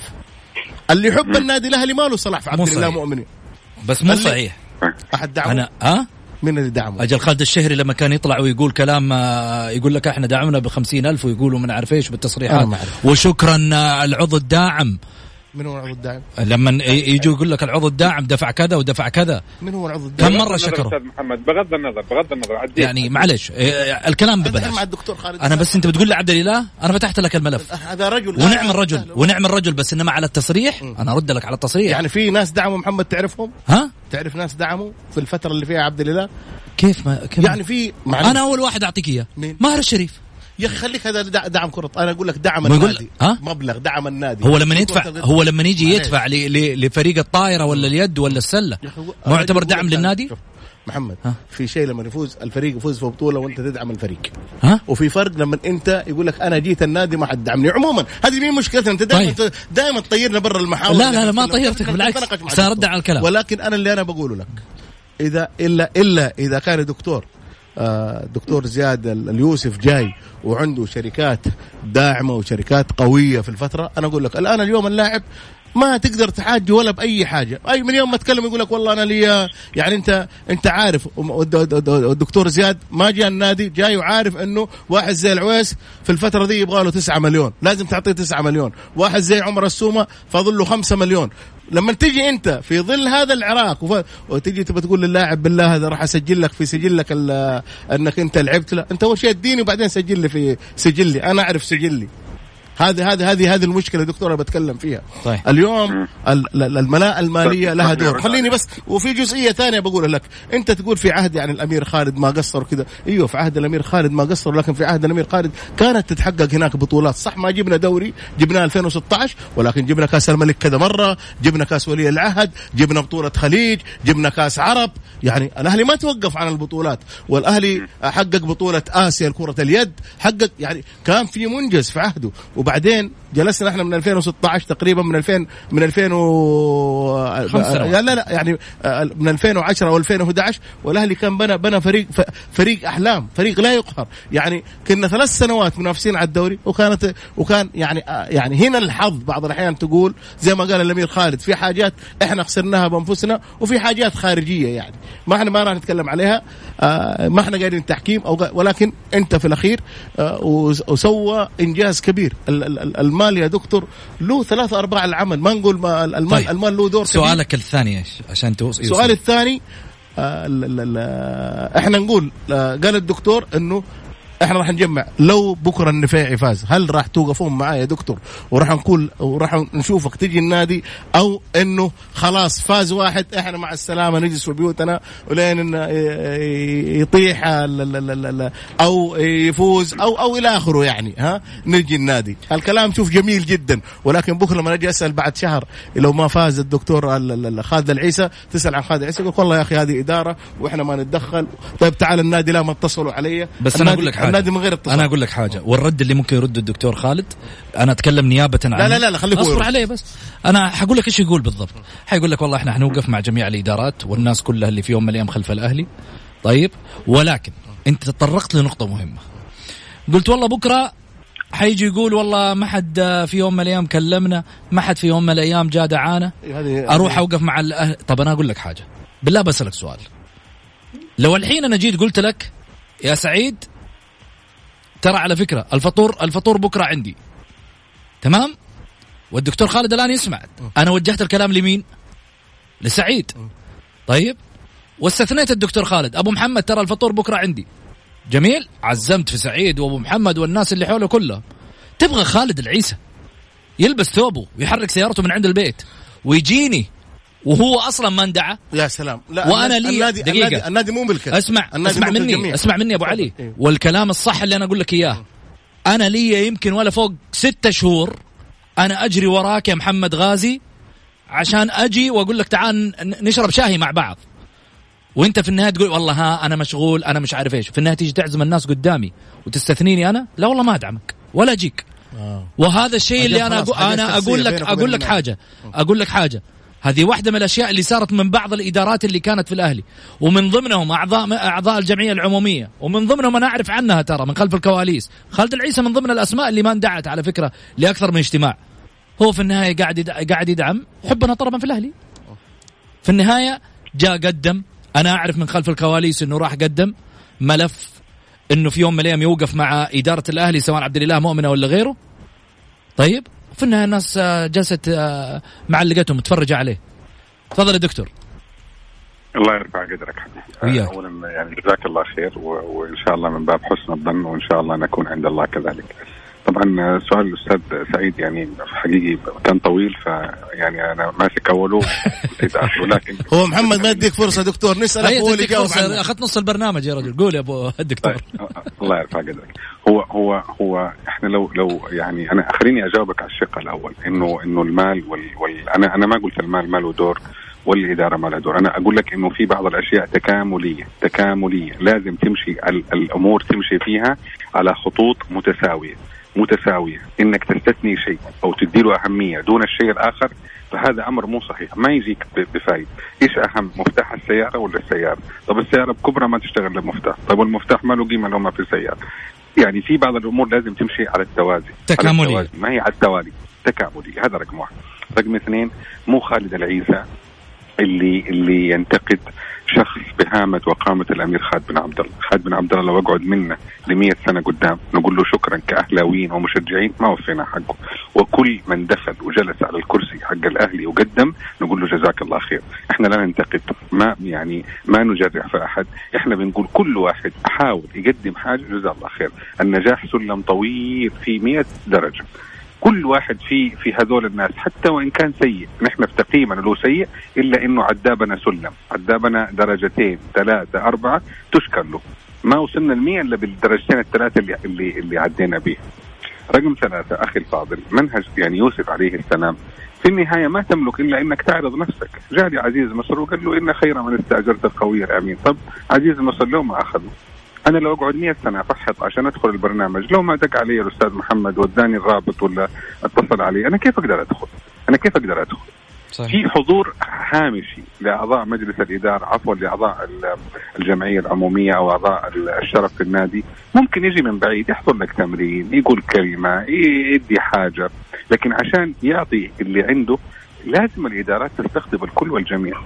اللي يحب النادي الأهلي ما له صلاح في عبد الله مؤمن. بس مو صحيح. أحد دعمه؟ أنا ها؟ مين اللي دعمه؟ أجل خالد الشهري لما كان يطلع ويقول كلام يقول لك إحنا دعمنا ب ألف ويقولوا من عارف إيش بالتصريحات وشكرا العضو الداعم. من هو العضو الداعم؟ لما يجوا يقول لك العضو الداعم دفع كذا ودفع كذا من هو العضو الداعم؟ كم مرة شكره؟ أستاذ محمد بغض النظر بغض النظر عديت. يعني معلش الكلام ببلاش مع الدكتور خالد أنا بس أنت بتقول لي عبد الإله أنا فتحت لك الملف هذا رجل ونعم الرجل ونعم الرجل بس إنما على التصريح أنا أرد لك على التصريح يعني في ناس دعموا محمد تعرفهم؟ ها؟ تعرف ناس دعموا في الفترة اللي فيها عبد الإله؟ كيف ما كيف يعني في أنا أول واحد أعطيك إياه ماهر الشريف يا أخي خليك هذا دعم كرة. أنا أقول لك دعم النادي. ها؟ مبلغ دعم النادي. هو لما يدفع هو لما يجي يدفع لفريق الطائرة ولا اليد ولا السلة. ما يعتبر دعم للنادي؟ محمد ها؟ في شيء لما يفوز الفريق يفوز في بطولة وأنت تدعم الفريق. ها؟ وفي فرق لما أنت يقول لك أنا جيت النادي ما حد دعمني. عموما هذه مين مشكلتنا؟ أنت دائما طيب. دائما تطيرنا برا المحاور. لا لا, لا ما طيرتك بالعكس. سأرد على الكلام. ولكن أنا اللي أنا بقوله لك إذا الا إلا إذا كان دكتور دكتور زياد اليوسف جاي وعنده شركات داعمة وشركات قوية في الفترة. أنا أقول لك الآن اليوم اللاعب ما تقدر تحاج ولا بأي حاجة. أي من يوم ما تكلم يقول لك والله أنا لي يعني انت أنت عارف الدكتور زياد ما جاء النادي جاي وعارف إنه واحد زي العويس في الفترة دي يبغى له 9 مليون. لازم تعطيه 9 مليون. واحد زي عمر السومة فاضل له 5 مليون. لما تيجي انت في ظل هذا العراق وف... وتجي تبى تقول للاعب بالله هذا راح أسجل لك في سجلك ال... أنك انت لعبت لا. أنت أول شيء اديني وبعدين سجل لي في سجلي. أنا أعرف سجلي. هذه هذه هذه هذه المشكلة دكتور أنا بتكلم فيها. طيب. اليوم الملاءه المالية طيب، لها دور. خليني بس وفي جزئية ثانية بقولها لك. أنت تقول في عهد يعني الأمير خالد ما قصر كذا. أيوه في عهد الأمير خالد ما قصر لكن في عهد الأمير خالد كانت تتحقق هناك بطولات. صح ما جبنا دوري جبنا 2016 ولكن جبنا كأس الملك كذا مرة جبنا كأس ولي العهد جبنا بطولة خليج جبنا كأس عرب. يعني الأهلي ما توقف عن البطولات والأهلي حقق بطولة آسيا لكرة اليد حقق يعني كان في منجز في عهده. وبعدين جلسنا إحنا من 2016 تقريبا من 2000 من 2000 و لا لا يعني آه، من 2010 أو 2011 والاهلي كان بنى بنى فريق فريق أحلام فريق لا يقهر. يعني كنا ثلاث سنوات منافسين على الدوري وكانت وكان يعني آه، يعني هنا الحظ بعض الأحيان تقول زي ما قال الأمير خالد في حاجات إحنا خسرناها بأنفسنا وفي حاجات خارجية يعني. ما إحنا ما راح نتكلم عليها آه، ما إحنا قاعدين تحكيم أو ولكن أنت في الأخير وسوى إنجاز كبير. المال يا دكتور له ثلاثة أرباع العمل ما نقول ما المال طيب. المال له دور سؤالك كبير. الثاني إيش عشان توصل السؤال الثاني آه إحنا نقول آه قال الدكتور إنه إحنا راح نجمع. لو بكرة النفيعي فاز هل راح توقفون معاه يا دكتور؟ وراح نقول وراح نشوفك تجي النادي أو إنه خلاص فاز واحد إحنا مع السلامة نجلس في بيوتنا ولين يطيح أو يفوز أو أو إلى آخره يعني ها؟ نجي النادي. الكلام شوف جميل جدا ولكن بكرة لما أجي أسأل بعد شهر لو ما فاز الدكتور خالد العيسى تسأل عن خالد العيسى يقول والله يا أخي هذه إدارة وإحنا ما نتدخل. طيب تعال النادي لا ما اتصلوا علي. بس أنا أقول لك حاجة. النادي من غير اتصال. أنا أقول لك حاجة. والرد اللي ممكن يرده الدكتور خالد أنا أتكلم نيابه عنه. لا لا لا, لا خليه اصبر عليه بس. أنا حقول لك إيش يقول بالضبط. حيقول لك والله إحنا حنوقف مع جميع الإدارات والناس كلها اللي في يوم من الأيام خلف الأهلي. طيب ولكن أنت تطرقت لنقطة مهمة. قلت والله بكرة حيجي يقول والله ما حد في يوم من الأيام كلمنا ما حد في يوم من الأيام جاء دعانا. إيه، أروح أوقف مع الأهل. طب أنا أقول لك حاجة. بالله بسألك سؤال. لو الحين أنا جيت قلت لك يا سعيد ترى على فكرة الفطور الفطور بكرة عندي. تمام؟ والدكتور خالد الآن يسمع. أنا وجهت الكلام لمين؟ لسعيد. طيب؟ واستثنيت الدكتور خالد. أبو محمد ترى الفطور بكرة عندي. جميل؟ عزمت في سعيد وأبو محمد والناس اللي حوله كلها تبغى خالد العيسى. يلبس ثوبه ويحرك سيارته من عند البيت. ويجيني وهو أصلا ما اندعى يا سلام. لا وأنا لي النادي دقيقة. النادي, النادي مو ملكك اسمع النادي اسمع مني الجميع. اسمع مني أبو علي. إيه. والكلام الصح اللي أنا أقول لك إياه. أنا لي يمكن ولا فوق ستة شهور أنا أجري وراك يا محمد غازي عشان أجي وأقول لك تعال نشرب شاهي مع بعض. وأنت في النهاية تقول والله ها أنا مشغول أنا مش عارف إيش. في النهاية تيجي تعزم الناس قدامي وتستثنيني أنا؟ لا والله ما أدعمك ولا أجيك. آه. وهذا الشيء اللي أنا أقول أنا أقول لك أقول لك حاجة أقول لك حاجة. هذه واحدة من الأشياء اللي صارت من بعض الإدارات اللي كانت في الأهلي. ومن ضمنهم أعضاء أعضاء الجمعية العمومية. ومن ضمنهم أنا أعرف عنها ترى من خلف الكواليس. خالد العيسى من ضمن الأسماء اللي ما اندعت على فكرة لأكثر من اجتماع. هو في النهاية قاعد قاعد يدعم حبنا طربا في الأهلي. في النهاية جاء قدم. أنا أعرف من خلف الكواليس أنه راح قدم. ملف أنه في يوم من الأيام يوقف مع إدارة الأهلي سواء عبد الإله مؤمنة ولا غيره. طيب؟ في النهايه الناس آه، جلست آه، معلقتهم متفرجه عليه. تفضل يا دكتور. الله يرفع قدرك حبيبي. اولا يعني جزاك الله خير وإن شاء الله من باب حسن الظن وإن شاء الله نكون عند الله كذلك. طبعا سؤال الأستاذ سعيد يعني حقيقي كان طويل فيعني أنا ماسك اوله لكن هو محمد ما يديك فرصة دكتور نسالك هو اللي جاوب أخذت نص البرنامج يا رجل. قول يا أبو الدكتور. طيب. الله يرفع قدرك هو هو هو إحنا لو لو يعني أنا خليني أجاوبك على الشق الأول إنه إنه المال وال, وال أنا أنا ما قلت المال ما له دور والإدارة ما لها دور، أنا أقول لك إنه في بعض الأشياء تكاملية، تكاملية، لازم تمشي الأمور تمشي فيها على خطوط متساوية. متساوية. إنك تستثني شيء أو تدي له أهمية دون الشيء الآخر فهذا أمر مو صحيح. ما يجيك بفايد إيش أهم مفتاح السيارة ولا السيارة؟ طب السيارة بكبرى ما تشتغل المفتاح طب المفتاح ما له قيمة لو ما في سيارة. يعني في بعض الأمور لازم تمشي على التوازي. تكاملي ما هي على التوالي تكاملي هذا رقم واحد. رقم اثنين مو خالد العيسى. اللي اللي ينتقد شخص بهامة وقامة الأمير خالد بن عبد الله. خالد بن عبد الله لو أقعد منه ل سنة قدام نقول له شكرا كأهلاويين ومشجعين ما وفينا حقه. وكل من دخل وجلس على الكرسي حق الأهلي وقدم نقول له جزاك الله خير. إحنا لا ننتقد ما يعني ما نجرح في أحد. إحنا بنقول كل واحد حاول يقدم حاجة جزاه الله خير. النجاح سلم طويل في 100 درجة. كل واحد في في هذول الناس حتى وإن كان سيء نحن في تقييمنا له سيء إلا إنه عدابنا سلم. عدابنا درجتين ثلاثة أربعة تشكر له. ما وصلنا المية إلا بالدرجتين الثلاثة اللي اللي اللي عدينا به رقم ثلاثة أخي الفاضل منهج يعني يوسف عليه السلام. في النهاية ما تملك إلا أنك تعرض نفسك. جاء لي عزيز مصر وقال له إن خير من استأجرت القوي الأمين. طب عزيز مصر لو ما أخذه أنا لو أقعد 100 سنة أفحط عشان أدخل البرنامج لو ما دق علي الأستاذ محمد وداني الرابط ولا أتصل علي أنا كيف أقدر أدخل؟ أنا كيف أقدر أدخل؟ صحيح. في حضور هامشي لأعضاء مجلس الإدارة عفوا لأعضاء الجمعية العمومية أو أعضاء الشرف في النادي ممكن يجي من بعيد يحضر لك تمرين يقول كلمة يدي حاجة لكن عشان يعطي اللي عنده لازم الإدارات تستقطب الكل والجميع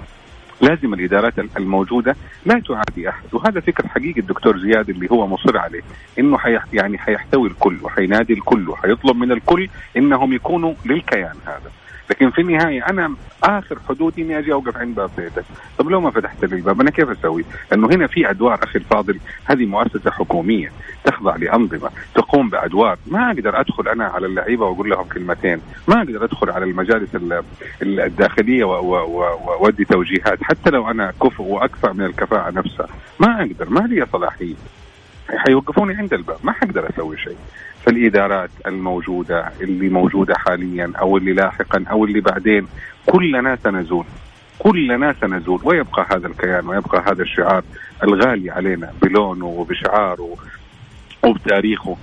لازم الإدارات الموجودة لا تعادي أحد. وهذا فكر حقيقي الدكتور زياد اللي هو مصر عليه إنه حيح يعني حيحتوي الكل وحينادي الكل وحيطلب من الكل إنهم يكونوا للكيان هذا. لكن في النهاية أنا آخر حدودي إني أجي أوقف عند باب بيتك، طب لو ما فتحت لي الباب أنا كيف أسوي؟ لأنه هنا في أدوار أخي الفاضل، هذه مؤسسة حكومية تخضع لأنظمة، تقوم بأدوار، ما أقدر أدخل أنا على اللعيبة وأقول لهم كلمتين، ما أقدر أدخل على المجالس الداخلية وأدي توجيهات، حتى لو أنا كفء وأكثر من الكفاءة نفسها، ما أقدر، ما لي صلاحية. حيوقفوني عند الباب ما حقدر أسوي شيء. فالإدارات الموجودة اللي موجودة حاليا أو اللي لاحقا أو اللي بعدين كلنا سنزول. كلنا سنزول. ويبقى هذا الكيان ويبقى هذا الشعار الغالي علينا بلونه وبشعاره وبتاريخه.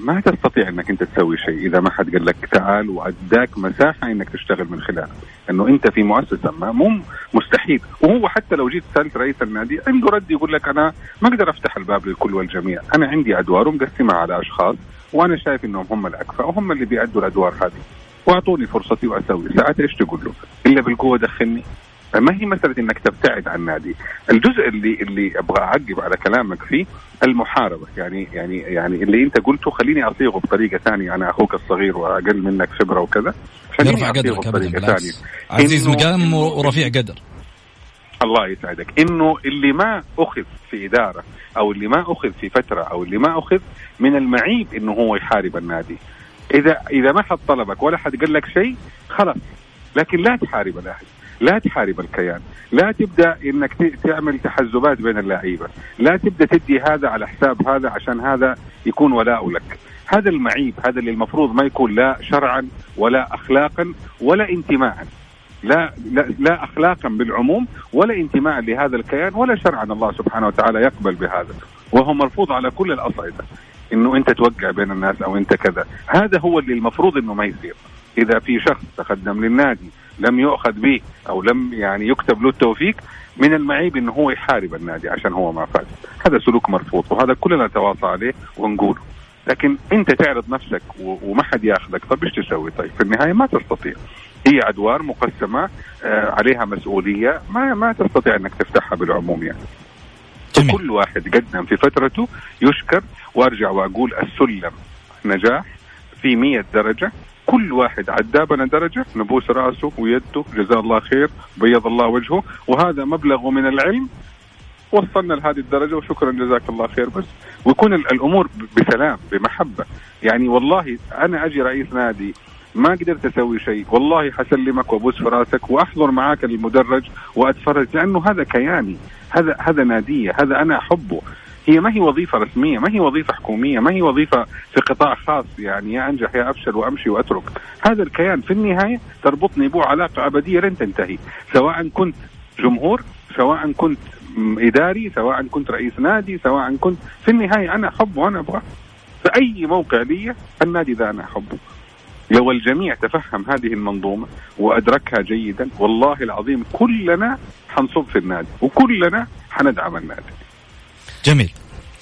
ما تستطيع إنك أنت تسوي شيء إذا ما حد قال لك تعال وأداك مساحة إنك تشتغل من خلالها انه أنت في مؤسسة ما مو مستحيل. وهو حتى لو جيت سألت رئيس النادي عنده رد يقول لك أنا ما أقدر أفتح الباب للكل والجميع. أنا عندي أدوار ومقسمها على أشخاص وأنا شايف إنهم هم الاكفاء وهم اللي بيأدوا الأدوار هذه. وأعطوني فرصتي وأسوي. ساعات إيش تقول له؟ إلا بالقوة دخلني. ما هي مسألة إنك تبتعد عن النادي، الجزء اللي اللي أبغى أعقب على كلامك فيه المحاربة، يعني يعني يعني اللي أنت قلته خليني اصيغه بطريقة ثانية. أنا أخوك الصغير وأقل منك خبرة وكذا. خليني قدرك بطريقة ثانية. عزيز مقام ورفيع قدر. الله يسعدك. إنه اللي ما أخذ في إدارة أو اللي ما أخذ في فترة أو اللي ما أخذ من المعيب إنه هو يحارب النادي. اذا إذا ما حد طلبك ولا حد قال لك شيء خلاص. لكن لا تحارب الأهلي. لا تحارب الكيان لا تبدأ إنك تعمل تحزبات بين اللعيبه لا تبدأ تدي هذا على حساب هذا عشان هذا يكون ولاء لك. هذا المعيب هذا اللي المفروض ما يكون لا شرعا ولا اخلاقا ولا انتماء لا, لا لا اخلاقا بالعموم ولا انتماء لهذا الكيان ولا شرعا الله سبحانه وتعالى يقبل بهذا. وهو مرفوض على كل الأصعدة إنه أنت توقع بين الناس أو أنت كذا. هذا هو اللي المفروض إنه ما يصير. إذا في شخص تقدم للنادي لم يؤخذ به أو لم يعني يكتب له التوفيق من المعيب إنه هو يحارب النادي عشان هو ما فاز. هذا سلوك مرفوض وهذا كلنا نتواصى عليه ونقوله. لكن أنت تعرض نفسك وما حد ياخذك طب إيش تسوي؟ طيب في النهاية ما تستطيع. هي أدوار مقسمة آه، عليها مسؤولية ما ما تستطيع إنك تفتحها بالعموم يعني. جميل. كل واحد قدم في فترته يشكر وأرجع وأقول السلم نجاح في 100 درجة. كل واحد عدابنا درجة نبوس رأسه ويده جزاه الله خير بيض الله وجهه. وهذا مبلغ من العلم وصلنا لهذه الدرجة وشكرا جزاك الله خير بس. ويكون الأمور بسلام بمحبة. يعني والله أنا أجي رئيس نادي ما قدرت أسوي شيء. والله حسلمك وأبوس في رأسك وأحضر معاك المدرج وأتفرج لأنه هذا كياني هذا هذا نادية هذا أنا أحبه. هي ما هي وظيفة رسمية ما هي وظيفة حكومية ما هي وظيفة في قطاع خاص. يعني يا أنجح يا أفشل وأمشي وأترك. هذا الكيان في النهاية تربطني به علاقة أبدية لن تنتهي. سواء كنت جمهور سواء كنت إداري سواء كنت رئيس نادي سواء كنت في النهاية أنا أحب وأنا أبغى. في أي موقع لي النادي ذا أنا احبه لو الجميع تفهم هذه المنظومة وأدركها جيدا. والله العظيم كلنا حنصب في النادي وكلنا حندعم النادي. جميل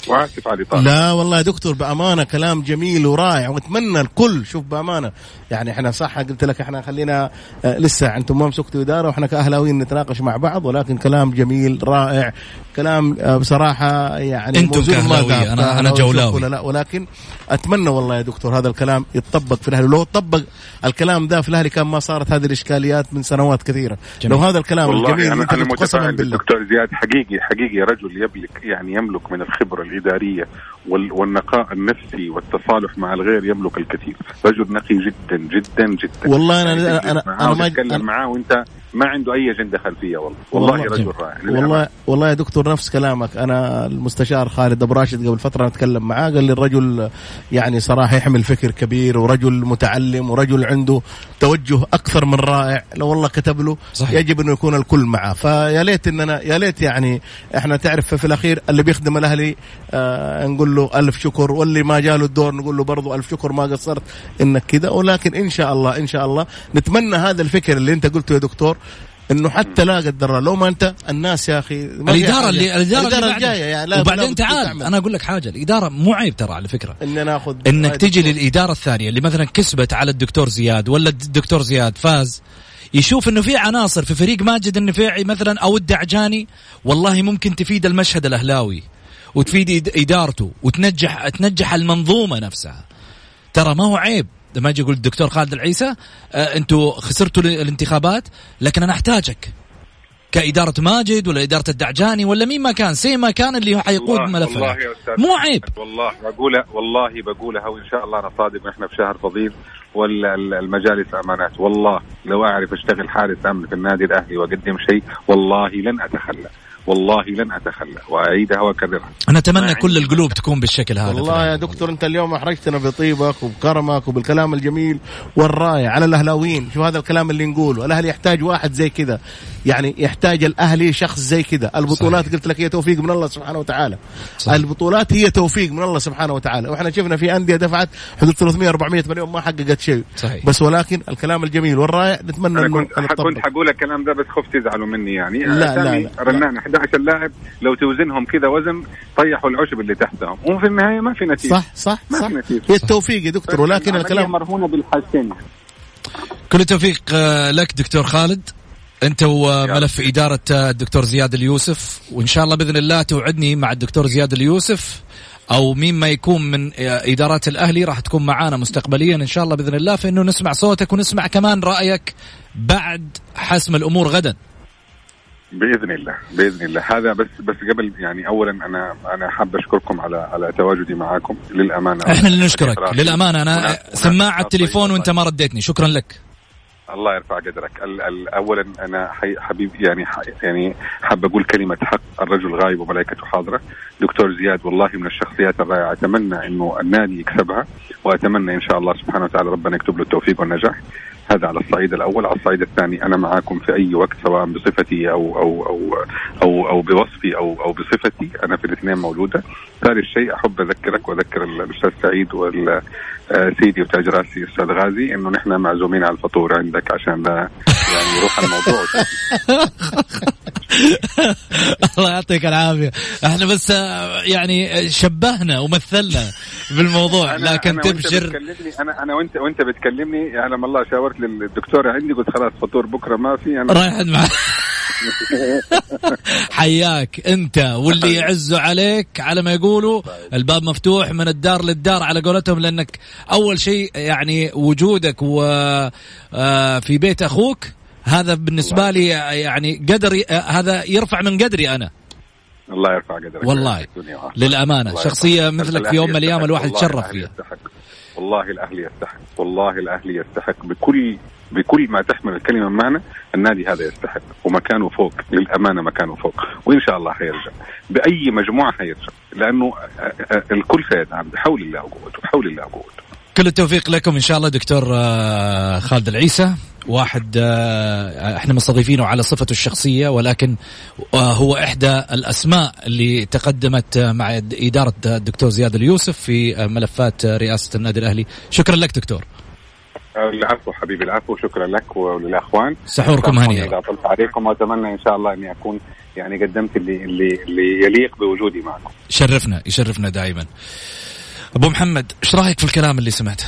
واسف على طالب. لا والله يا دكتور بأمانة كلام جميل ورائع وأتمنى الكل شوف بأمانة. يعني إحنا صح قلت لك إحنا خلينا آه لسه أنتم ما مسكتوا إدارة وإحنا كأهلاويين نتناقش مع بعض ولكن كلام جميل رائع. كلام آه بصراحة يعني أنتم كأهلاوية أنا أنا جولاوي ولا لا ولكن أتمنى والله يا دكتور هذا الكلام يتطبق في الأهلي. لو طبق الكلام ده في الأهلي كان ما صارت هذه الإشكاليات من سنوات كثيرة. جميل. لو هذا الكلام والله الجميل أنا, أنا متفائل بالدكتور زياد. حقيقي حقيقي رجل يملك يعني يملك من الخبرة الاداريه والنقاء النفسي والتصالح مع الغير يملك الكثير. رجل نقي جدا جدا جدا. والله أنا يعني أنا أنا ما أتكلم معاه وأنت ما عنده أي أجندة خلفية والله. والله, والله رجل رائع والله والله يا دكتور نفس كلامك. أنا المستشار خالد أبو راشد قبل فترة أتكلم معاه قال لي الرجل يعني صراحة يحمل فكر كبير ورجل متعلم ورجل عنده توجه أكثر من رائع. لو والله كتب له صحيح. يجب أنه يكون الكل معاه. فيا ليت اننا يا ليت يعني إحنا تعرف في الأخير اللي بيخدم الأهلي آه نقول له ألف شكر واللي ما جاله الدور نقول له برضه ألف شكر ما قصرت إنك كذا ولكن إن شاء الله إن شاء الله نتمنى هذا الفكر اللي أنت قلته يا دكتور إنه حتى لا قدر لو ما أنت الناس يا أخي الإدارة اللي الإدارة, الإدارة اللي الجاية يعني وبعدين تعال أنا أقول لك حاجة الإدارة مو عيب ترى على فكرة. إن ناخذ إنك تجي للإدارة الثانية اللي مثلا كسبت على الدكتور زياد ولا الدكتور زياد فاز يشوف إنه في عناصر في فريق ماجد النفيعي مثلا أو الدعجاني والله ممكن تفيد المشهد الأهلاوي. وتفيد إدارته وتنجح تنجح المنظومة نفسها. ترى ما هو عيب. لما يجي يقول الدكتور خالد العيسى آه أنتم خسرتوا الانتخابات لكن أنا أحتاجك. كإدارة ماجد ولا إدارة الدعجاني ولا مين ما كان سي ما كان اللي حيقود ملف مو عيب. والله بقولها والله بقولها وإن شاء الله أنا صادق نحن في شهر فضيل والمجالس أمانات. والله لو أعرف أشتغل حارس أمن في النادي الأهلي وأقدم شيء والله لن أتخلى. والله لن أتخلى واعيدها واكررها أنا اتمنى كل القلوب تكون بالشكل هذا والله يا دكتور أنت اليوم أحرجتنا بطيبك وبكرمك وبالكلام الجميل والرائع على الأهلاويين. شو هذا الكلام اللي نقوله؟ الأهلي يحتاج واحد زي كذا. يعني يحتاج الأهلي شخص زي كذا. البطولات صحيح. قلت لك هي توفيق من الله سبحانه وتعالى. صحيح. البطولات هي توفيق من الله سبحانه وتعالى. وإحنا شفنا في أندية دفعت حدود 300 400 مليون ما حققت شيء. صحيح. بس ولكن الكلام الجميل والرائع نتمنى أنا كنت كنت حقول الكلام ده بس خفت يزعلوا مني يعني. لا لا, لا, رنان 11 لاعب لو توزنهم كذا وزن طيحوا العشب اللي تحتهم. وفي النهاية ما في نتيجة. صح صح ما صح. في نتيجة. هي التوفيق يا دكتور ولكن الكلام مرهونة بالحاجتين كل التوفيق آه، لك دكتور خالد. أنت وملف إدارة الدكتور زياد اليوسف. وإن شاء الله بإذن الله توعدني مع الدكتور زياد اليوسف. أو مين ما يكون من إدارات الأهلي راح تكون معانا مستقبليا إن شاء الله بإذن الله. في انه نسمع صوتك ونسمع كمان رأيك بعد حسم الأمور غدا. بإذن الله بإذن الله. هذا بس بس قبل يعني اولا أنا أنا حاب أشكركم على على تواجدي معاكم. للأمانة إحنا اللي نشكرك للأمانة أنا سماعه التليفون وأنت ما رديتني. شكرا لك. الله يرفع قدرك. اولا أنا حبيب يعني يعني حاب أقول كلمة حق. الرجل غايب وملائكته حاضرة. دكتور زياد والله من الشخصيات الرائعة. أتمنى إنه النادي يكسبها وأتمنى إن شاء الله سبحانه وتعالى ربنا يكتب له التوفيق والنجاح. هذا على الصعيد الأول. على الصعيد الثاني أنا معاكم في أي وقت سواء بصفتي أو أو أو أو, أو بوصفي أو أو بصفتي. أنا في الاثنين موجوده ثالث شيء أحب أذكرك وأذكر الأستاذ سعيد والسيدي وتاج راسي أستاذ غازي إنه نحن معزومين على الفطور عندك عشان لا يعني يروح الموضوع. الله يعطيك العافية. إحنا بس يعني شبهنا ومثلنا بالموضوع أنا لكن أنا تبشر. بتكلمني أنا أنا وانت وأنت بتكلمني يعلم الله شاورت للدكتوره عندي قلت خلاص فطور بكرة ما في أنا رايح معك حياك أنت واللي يعزوا عليك على ما يقولوا. الباب مفتوح من الدار للدار على قولتهم لأنك أول شيء يعني وجودك وفي آه، بيت أخوك هذا بالنسبة لي يعني قدري هذا يرفع من قدري أنا. الله يرفع قدرك والله. للأمانة. شخصية مثلك في يوم من الأيام الواحد يتشرف فيها. والله الاهلي يستحق. والله الاهلي يستحق. بكل بكل ما تحمل الكلمة معنى النادي هذا يستحق. ومكانه فوق. للأمانة مكانه فوق. وإن شاء الله حيرجع. بأي مجموعة حيرجع. لأنه الكل سيدعم. بحول الله وقوته بحول الله وقوته كل التوفيق لكم إن شاء الله دكتور خالد العيسى. واحد آه، إحنا مستضيفينه على صفته الشخصية ولكن آه، هو إحدى الأسماء اللي تقدمت مع إدارة الدكتور زياد اليوسف في ملفات رئاسة النادي الأهلي. شكرا لك دكتور. العفو حبيبي العفو شكرا لك وللأخوان. سحوركم هنيئا. إذا طلت عليكم وأتمنى إن شاء الله إني أكون يعني قدمت اللي اللي اللي يليق بوجودي معكم. شرفنا يشرفنا دائما. أبو محمد إيش رأيك في الكلام اللي سمعته؟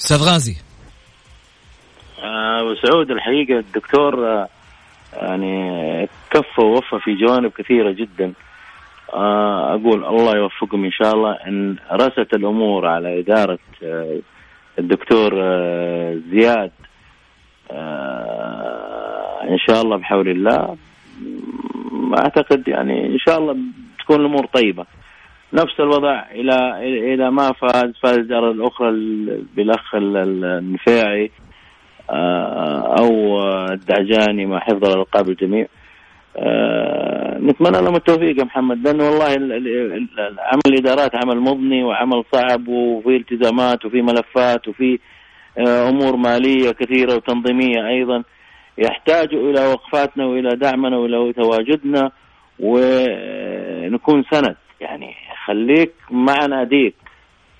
أستاذ غازي. آه، ابو سعود الحقيقة الدكتور آه، يعني كفى ووفى في جوانب كثيرة جدا. آه، أقول الله يوفقهم إن شاء الله. إن رست الأمور على إدارة الدكتور زياد إن شاء الله بحول الله. أعتقد يعني إن شاء الله تكون الأمور طيبة. نفس الوضع إلى إلى ما فاز فاز الاداره الاخرى بالأخ النفاعي آه، أو الدعجاني مع حفظ الالقاب الجميع. آه، نتمنى لهم التوفيق يا محمد لأنه والله عمل الادارات عمل مضني وعمل صعب وفي التزامات وفي ملفات وفي آه، أمور مالية كثيرة وتنظيمية أيضا. يحتاج إلى وقفاتنا وإلى دعمنا وإلى تواجدنا ونكون سند. يعني خليك مع ناديك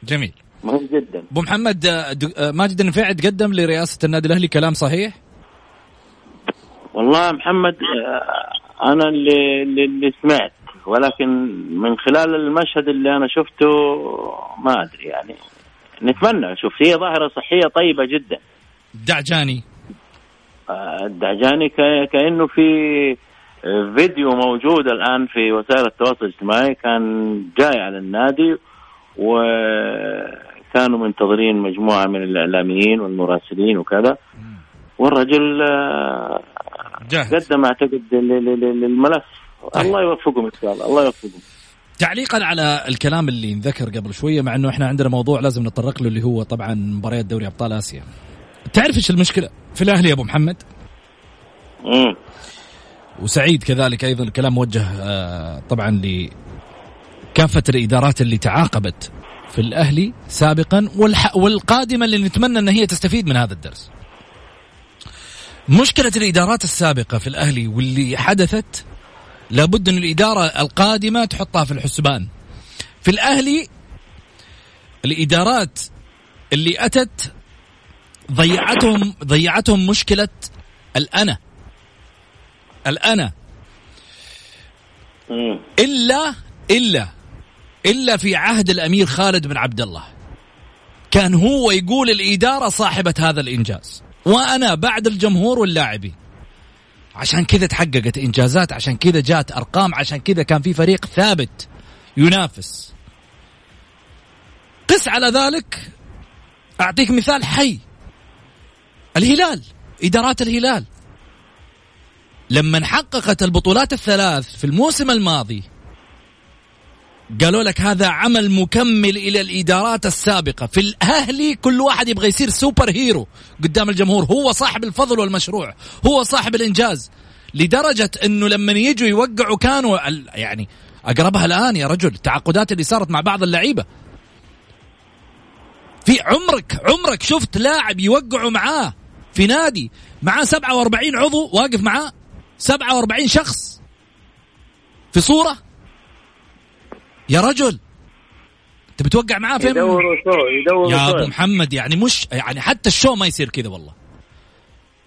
جميل. مهم جدا. أبو محمد آه، آه، ماجد النفيع تقدم لرئاسة النادي الأهلي كلام صحيح؟ والله محمد آه، أنا اللي اللي سمعت ولكن من خلال المشهد اللي أنا شفته ما أدري يعني. نتمنى شوف هي ظاهرة صحية طيبة جدا. الدعجاني الدعجاني كأنه في فيديو موجود الآن في وسائل التواصل الاجتماعي كان جاي على النادي وكانوا منتظرين مجموعة من الإعلاميين والمراسلين وكذا والرجل آه، جاهز. قدم أعتقد للملف طيب. الله يوفقهم إن شاء الله الله يوفقهم تعليقا على الكلام اللي انذكر قبل شوية مع إنه إحنا عندنا موضوع لازم نتطرق له اللي هو طبعا مباريات دوري أبطال آسيا تعرف إيش المشكلة في الأهلي يا أبو محمد؟ امم وسعيد كذلك أيضا الكلام موجه آه، طبعا لكافة الإدارات اللي تعاقبت في الأهلي سابقا والقادمه اللي نتمنى إن هي تستفيد من هذا الدرس. مشكلة الإدارات السابقة في الأهلي واللي حدثت لابد إن الإدارة القادمة تحطها في الحسبان. في الأهلي الإدارات اللي أتت ضيعتهم ضيعتهم مشكلة الأنا الأنا إلا إلا إلا في عهد الأمير خالد بن عبد الله. كان هو يقول الإدارة صاحبة هذا الإنجاز. وأنا بعد الجمهور واللاعبين. عشان كذا تحققت إنجازات عشان كذا جات أرقام عشان كذا كان في فريق ثابت ينافس. قس على ذلك. أعطيك مثال حي. الهلال إدارات الهلال. لما حققت البطولات الثلاث في الموسم الماضي قالوا لك هذا عمل مكمل إلى الإدارات السابقة. في الأهلي كل واحد يبغى يصير سوبر هيرو قدام الجمهور. هو صاحب الفضل والمشروع. هو صاحب الإنجاز. لدرجة إنه لما يجوا يوقعوا كانوا يعني أقربها الآن يا رجل. التعاقدات اللي صارت مع بعض اللعيبة. في عمرك عمرك شفت لاعب يوقعوا معاه في نادي معاه 47 عضو؟ واقف معاه؟ 47 شخص. في صورة؟ يا رجل. انت بتوقع معاه فين يدوروا شو يدوروا يا أبو محمد يعني مش يعني حتى الشو ما يصير كذا والله.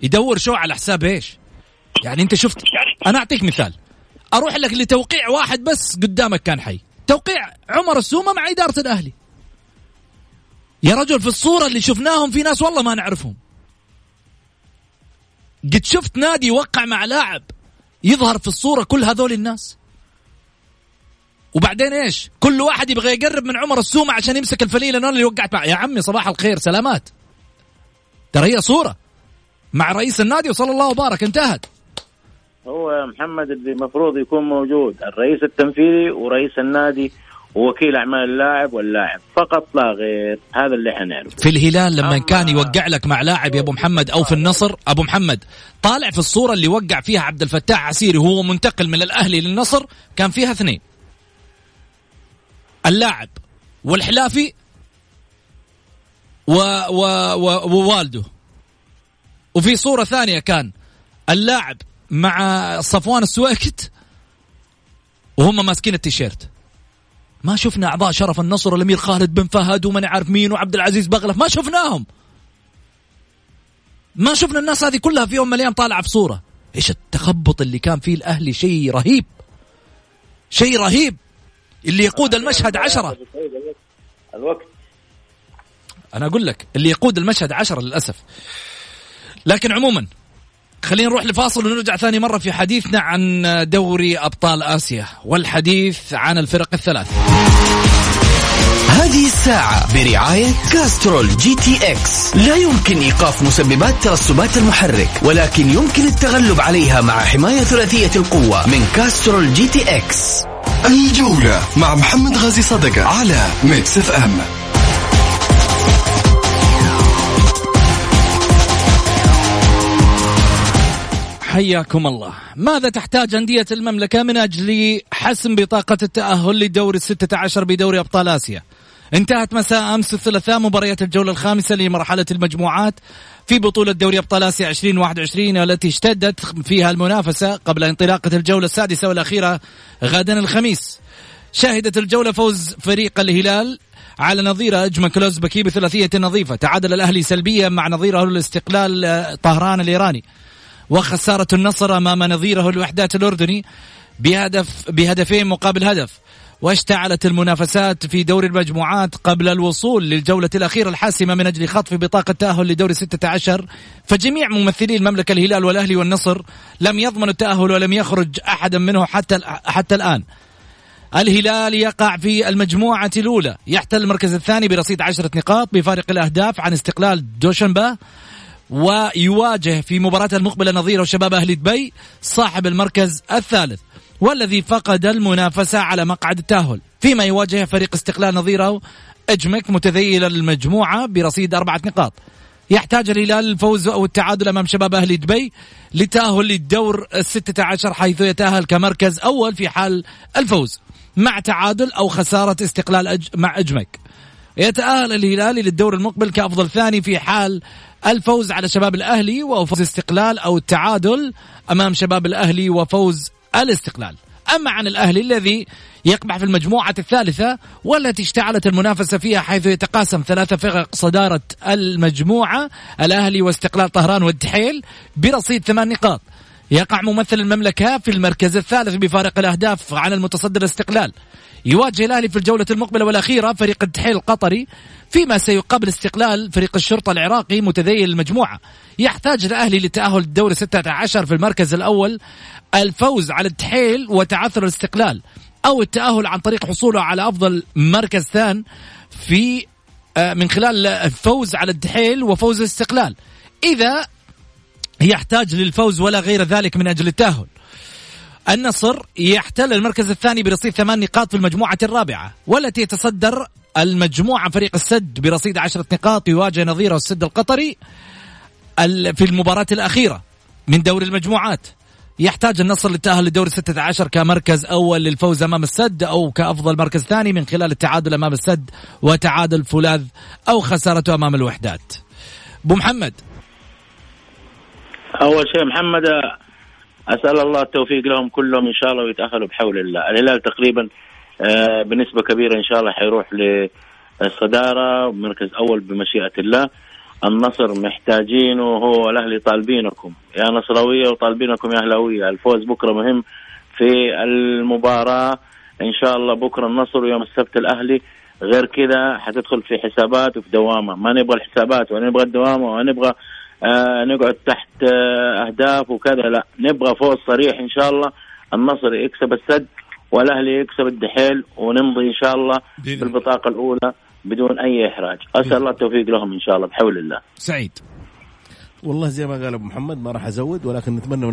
يدور شو على حساب إيش؟ يعني أنت شفت أنا أعطيك مثال. أروح لك لتوقيع واحد بس قدامك كان حي. توقيع عمر السومة مع إدارة الأهلي. يا رجل في الصورة اللي شفناهم في ناس والله ما نعرفهم. قد شفت نادي يوقع مع لاعب يظهر في الصورة كل هذول الناس؟ وبعدين إيش؟ كل واحد يبغى يقرب من عمر السومة عشان يمسك الفليلة اللي وقعت مع يا عمي صباح الخير سلامات. ترى هي صورة مع رئيس النادي وصلى الله وبارك انتهت. هو محمد اللي المفروض يكون موجود الرئيس التنفيذي ورئيس النادي ووكيل أعمال اللاعب واللاعب. فقط لا غير هذا اللي إحنا نعرفه. في الهلال لما كان يوقع لك مع لاعب يا أبو محمد أو في النصر أبو محمد طالع في الصورة اللي وقع فيها عبد الفتاح عسيري وهو منتقل من الأهلي للنصر كان فيها اثنين. اللاعب والحلافي و و و ووالده. وفي صورة ثانية كان اللاعب مع صفوان السويكت وهم ماسكين التيشيرت. ما شفنا أعضاء شرف النصر الأمير خالد بن فهد ومن عارف مين وعبد العزيز بغلف. ما شفناهم. ما شفنا الناس هذه كلها في يوم من الأيام طالعة في صورة. إيش التخبط اللي كان فيه الأهلي؟ شيء رهيب. شيء رهيب. اللي يقود المشهد عشرة. الوقت أنا أقول لك اللي يقود المشهد عشرة للأسف. لكن عموما خلينا نروح لفاصل ونرجع ثاني مرة في حديثنا عن دوري أبطال آسيا والحديث عن الفرق الثلاث. هذه الساعة برعاية Castrol GTX. لا يمكن إيقاف مسببات ترسبات المحرك ولكن يمكن التغلب عليها مع حماية ثلاثية القوة من Castrol GTX. الجولة مع محمد غازي صدقة على Mix FM حياكم الله. ماذا تحتاج أندية المملكة من أجل حسم بطاقة التأهل لدور الستة عشر بدوري أبطال آسيا؟ انتهت مساء أمس الثلاثاء مباريات الجولة الخامسة لمرحلة المجموعات. في بطولة دوري أبطال آسيا 2021 والتي اشتدت فيها المنافسة قبل انطلاقة الجولة السادسة والأخيرة غدا الخميس. شهدت الجولة فوز فريق الهلال على نظيره أجمل كلوزبكي بثلاثيه نظيفة. تعادل الأهلي سلبيا مع نظيره الاستقلال آه، طهران الإيراني. وخسارة النصر أمام نظيره الوحدات الأردني بهدف بهدفين مقابل هدف. واشتعلت المنافسات في دور المجموعات قبل الوصول للجولة الأخيرة الحاسمة من أجل خطف بطاقة تأهل لدور 16 فجميع ممثلي المملكة الهلال والأهلي والنصر لم يضمنوا التأهل ولم يخرج أحدا منه حتى حتى الآن. الهلال يقع في المجموعة الأولى. يحتل المركز الثاني برصيد عشرة نقاط بفارق الأهداف عن استقلال دوشنبا. ويواجه في مباراة المقبلة نظيره شباب أهل دبي صاحب المركز الثالث والذي فقد المنافسة على مقعد التأهل. فيما يواجه فريق استقلال نظيره إجمك متذيل المجموعة برصيد أربعة نقاط. يحتاج الهلال الفوز أو التعادل أمام شباب أهل دبي للتأهل للدور الستة عشر حيث يتأهل كمركز أول في حال الفوز مع تعادل أو خسارة استقلال أج... مع أجمك. يتأهل الهلالي للدور المقبل كأفضل ثاني في حال الفوز على شباب الأهلي وفوز استقلال أو التعادل أمام شباب الأهلي وفوز الاستقلال. أما عن الأهلي الذي يقبع في المجموعة الثالثة والتي اشتعلت المنافسة فيها حيث يتقاسم ثلاثة فرق صدارة المجموعة الأهلي واستقلال طهران والدحيل برصيد ثمان نقاط. يقع ممثل المملكة في المركز الثالث بفارق الأهداف عن المتصدر الاستقلال. يواجه الأهلي في الجولة المقبلة والأخيرة فريق الدحيل القطري فيما سيقابل استقلال فريق الشرطة العراقي متذيل المجموعة. يحتاج الأهلي لتأهل الدور 16 في المركز الأول. الفوز على الدحيل وتعثر الاستقلال أو التأهل عن طريق حصوله على أفضل مركز ثان في آه، من خلال الفوز على الدحيل وفوز الاستقلال. إذا يحتاج للفوز ولا غير ذلك من أجل التأهل. النصر يحتل المركز الثاني برصيد ثمان نقاط في المجموعة الرابعة والتي يتصدر المجموعة فريق السد برصيد عشرة نقاط يواجه نظيره السد القطري في المباراة الأخيرة من دوري المجموعات. يحتاج النصر للتأهل لدور 16 كمركز أول للفوز أمام السد أو كأفضل مركز ثاني من خلال التعادل أمام السد وتعادل فولاذ أو خسارته أمام الوحدات. أبو محمد. أول شيء محمد أسأل الله التوفيق لهم كلهم إن شاء الله ويتأهلوا بحول الله. الهلال تقريبا آه، بنسبة كبيرة إن شاء الله حيروح للصدارة مركز أول بمشيئة الله. النصر محتاجينه هو الاهلي طالبينكم. يا نصراوية وطالبينكم يا أهلاوية. الفوز بكرة مهم في المباراة. إن شاء الله بكرة النصر ويوم السبت الأهلي. غير كذا حتدخل في حسابات وفي دوامة. ما نبغى الحسابات ونبغى الدوامة ونبغى آه نقعد تحت آه أهداف وكذا. لا نبغى فوز صريح إن شاء الله. النصر يكسب السد والأهلي يكسب الدحيل ونمضي إن شاء الله في البطاقة الأولى بدون أي إحراج. أسأل الله التوفيق لهم إن شاء الله. بحول الله. سعيد. والله زي ما قال أبو محمد ما راح أزود ولكن نتمنى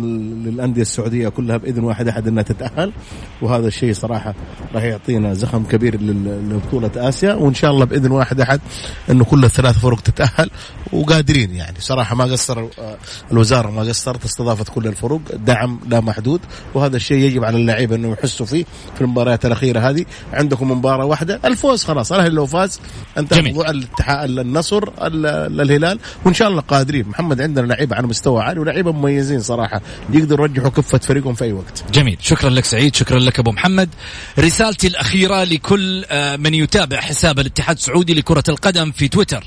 للانديه السعودية كلها بإذن واحد أحد إنها تتأهل. وهذا الشيء صراحة راح يعطينا زخم كبير لبطولة آسيا. وإن شاء الله بإذن واحد أحد إنه كل الثلاث فرق تتأهل. وقادرين يعني. صراحة ما قصر آه، الوزارة ما قصرت استضافت كل الفرق. دعم لا محدود. وهذا الشيء يجب على اللعيبة إنه يحسوا فيه في المباريات الأخيرة هذه. عندكم مباراة واحدة. الفوز خلاص. الأهلي لو فاز انتهى موضوع النصر الهلال. وإن شاء الله قادرين. محمد عندنا لعيبة على مستوى عالي ولعيبة مميزين صراحة. يقدروا يرجحوا كفة فريقهم في أي وقت. جميل. شكرا لك سعيد شكرا لك أبو محمد. رسالتي الأخيرة لكل آه، من يتابع حساب الاتحاد السعودي لكرة القدم في تويتر.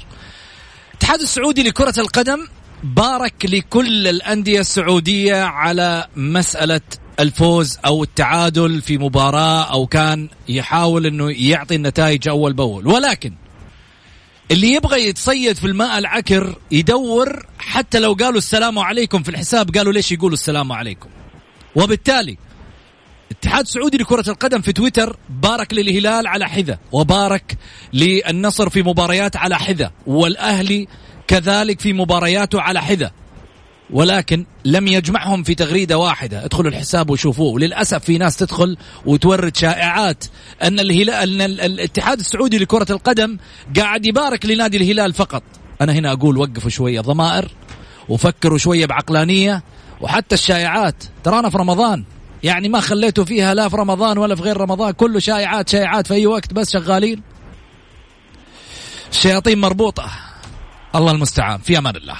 الاتحاد السعودي لكرة القدم بارك لكل الأندية السعودية على مسألة الفوز أو التعادل في مباراة أو كان يحاول إنه يعطي النتائج أول بأول. ولكن اللي يبغى يتصيد في الماء العكر يدور حتى لو قالوا السلام عليكم في الحساب قالوا ليش يقولوا السلام عليكم. وبالتالي اتحاد سعودي لكرة القدم في تويتر بارك للهلال على حذا وبارك للنصر في مباريات على حذا والأهلي كذلك في مبارياته على حذا. ولكن لم يجمعهم في تغريدة واحدة. ادخلوا الحساب وشوفوه. وللاسف في ناس تدخل وتورد شائعات أن الهلال أن الاتحاد السعودي لكرة القدم قاعد يبارك لنادي الهلال فقط. أنا هنا أقول وقفوا شوية ضمائر وفكروا شوية بعقلانية وحتى الشائعات. ترانا في رمضان. يعني ما خليتوا فيها لا في رمضان ولا في غير رمضان. كله شائعات شائعات في أي وقت بس شغالين. الشياطين مربوطة. الله المستعان. في أمان الله.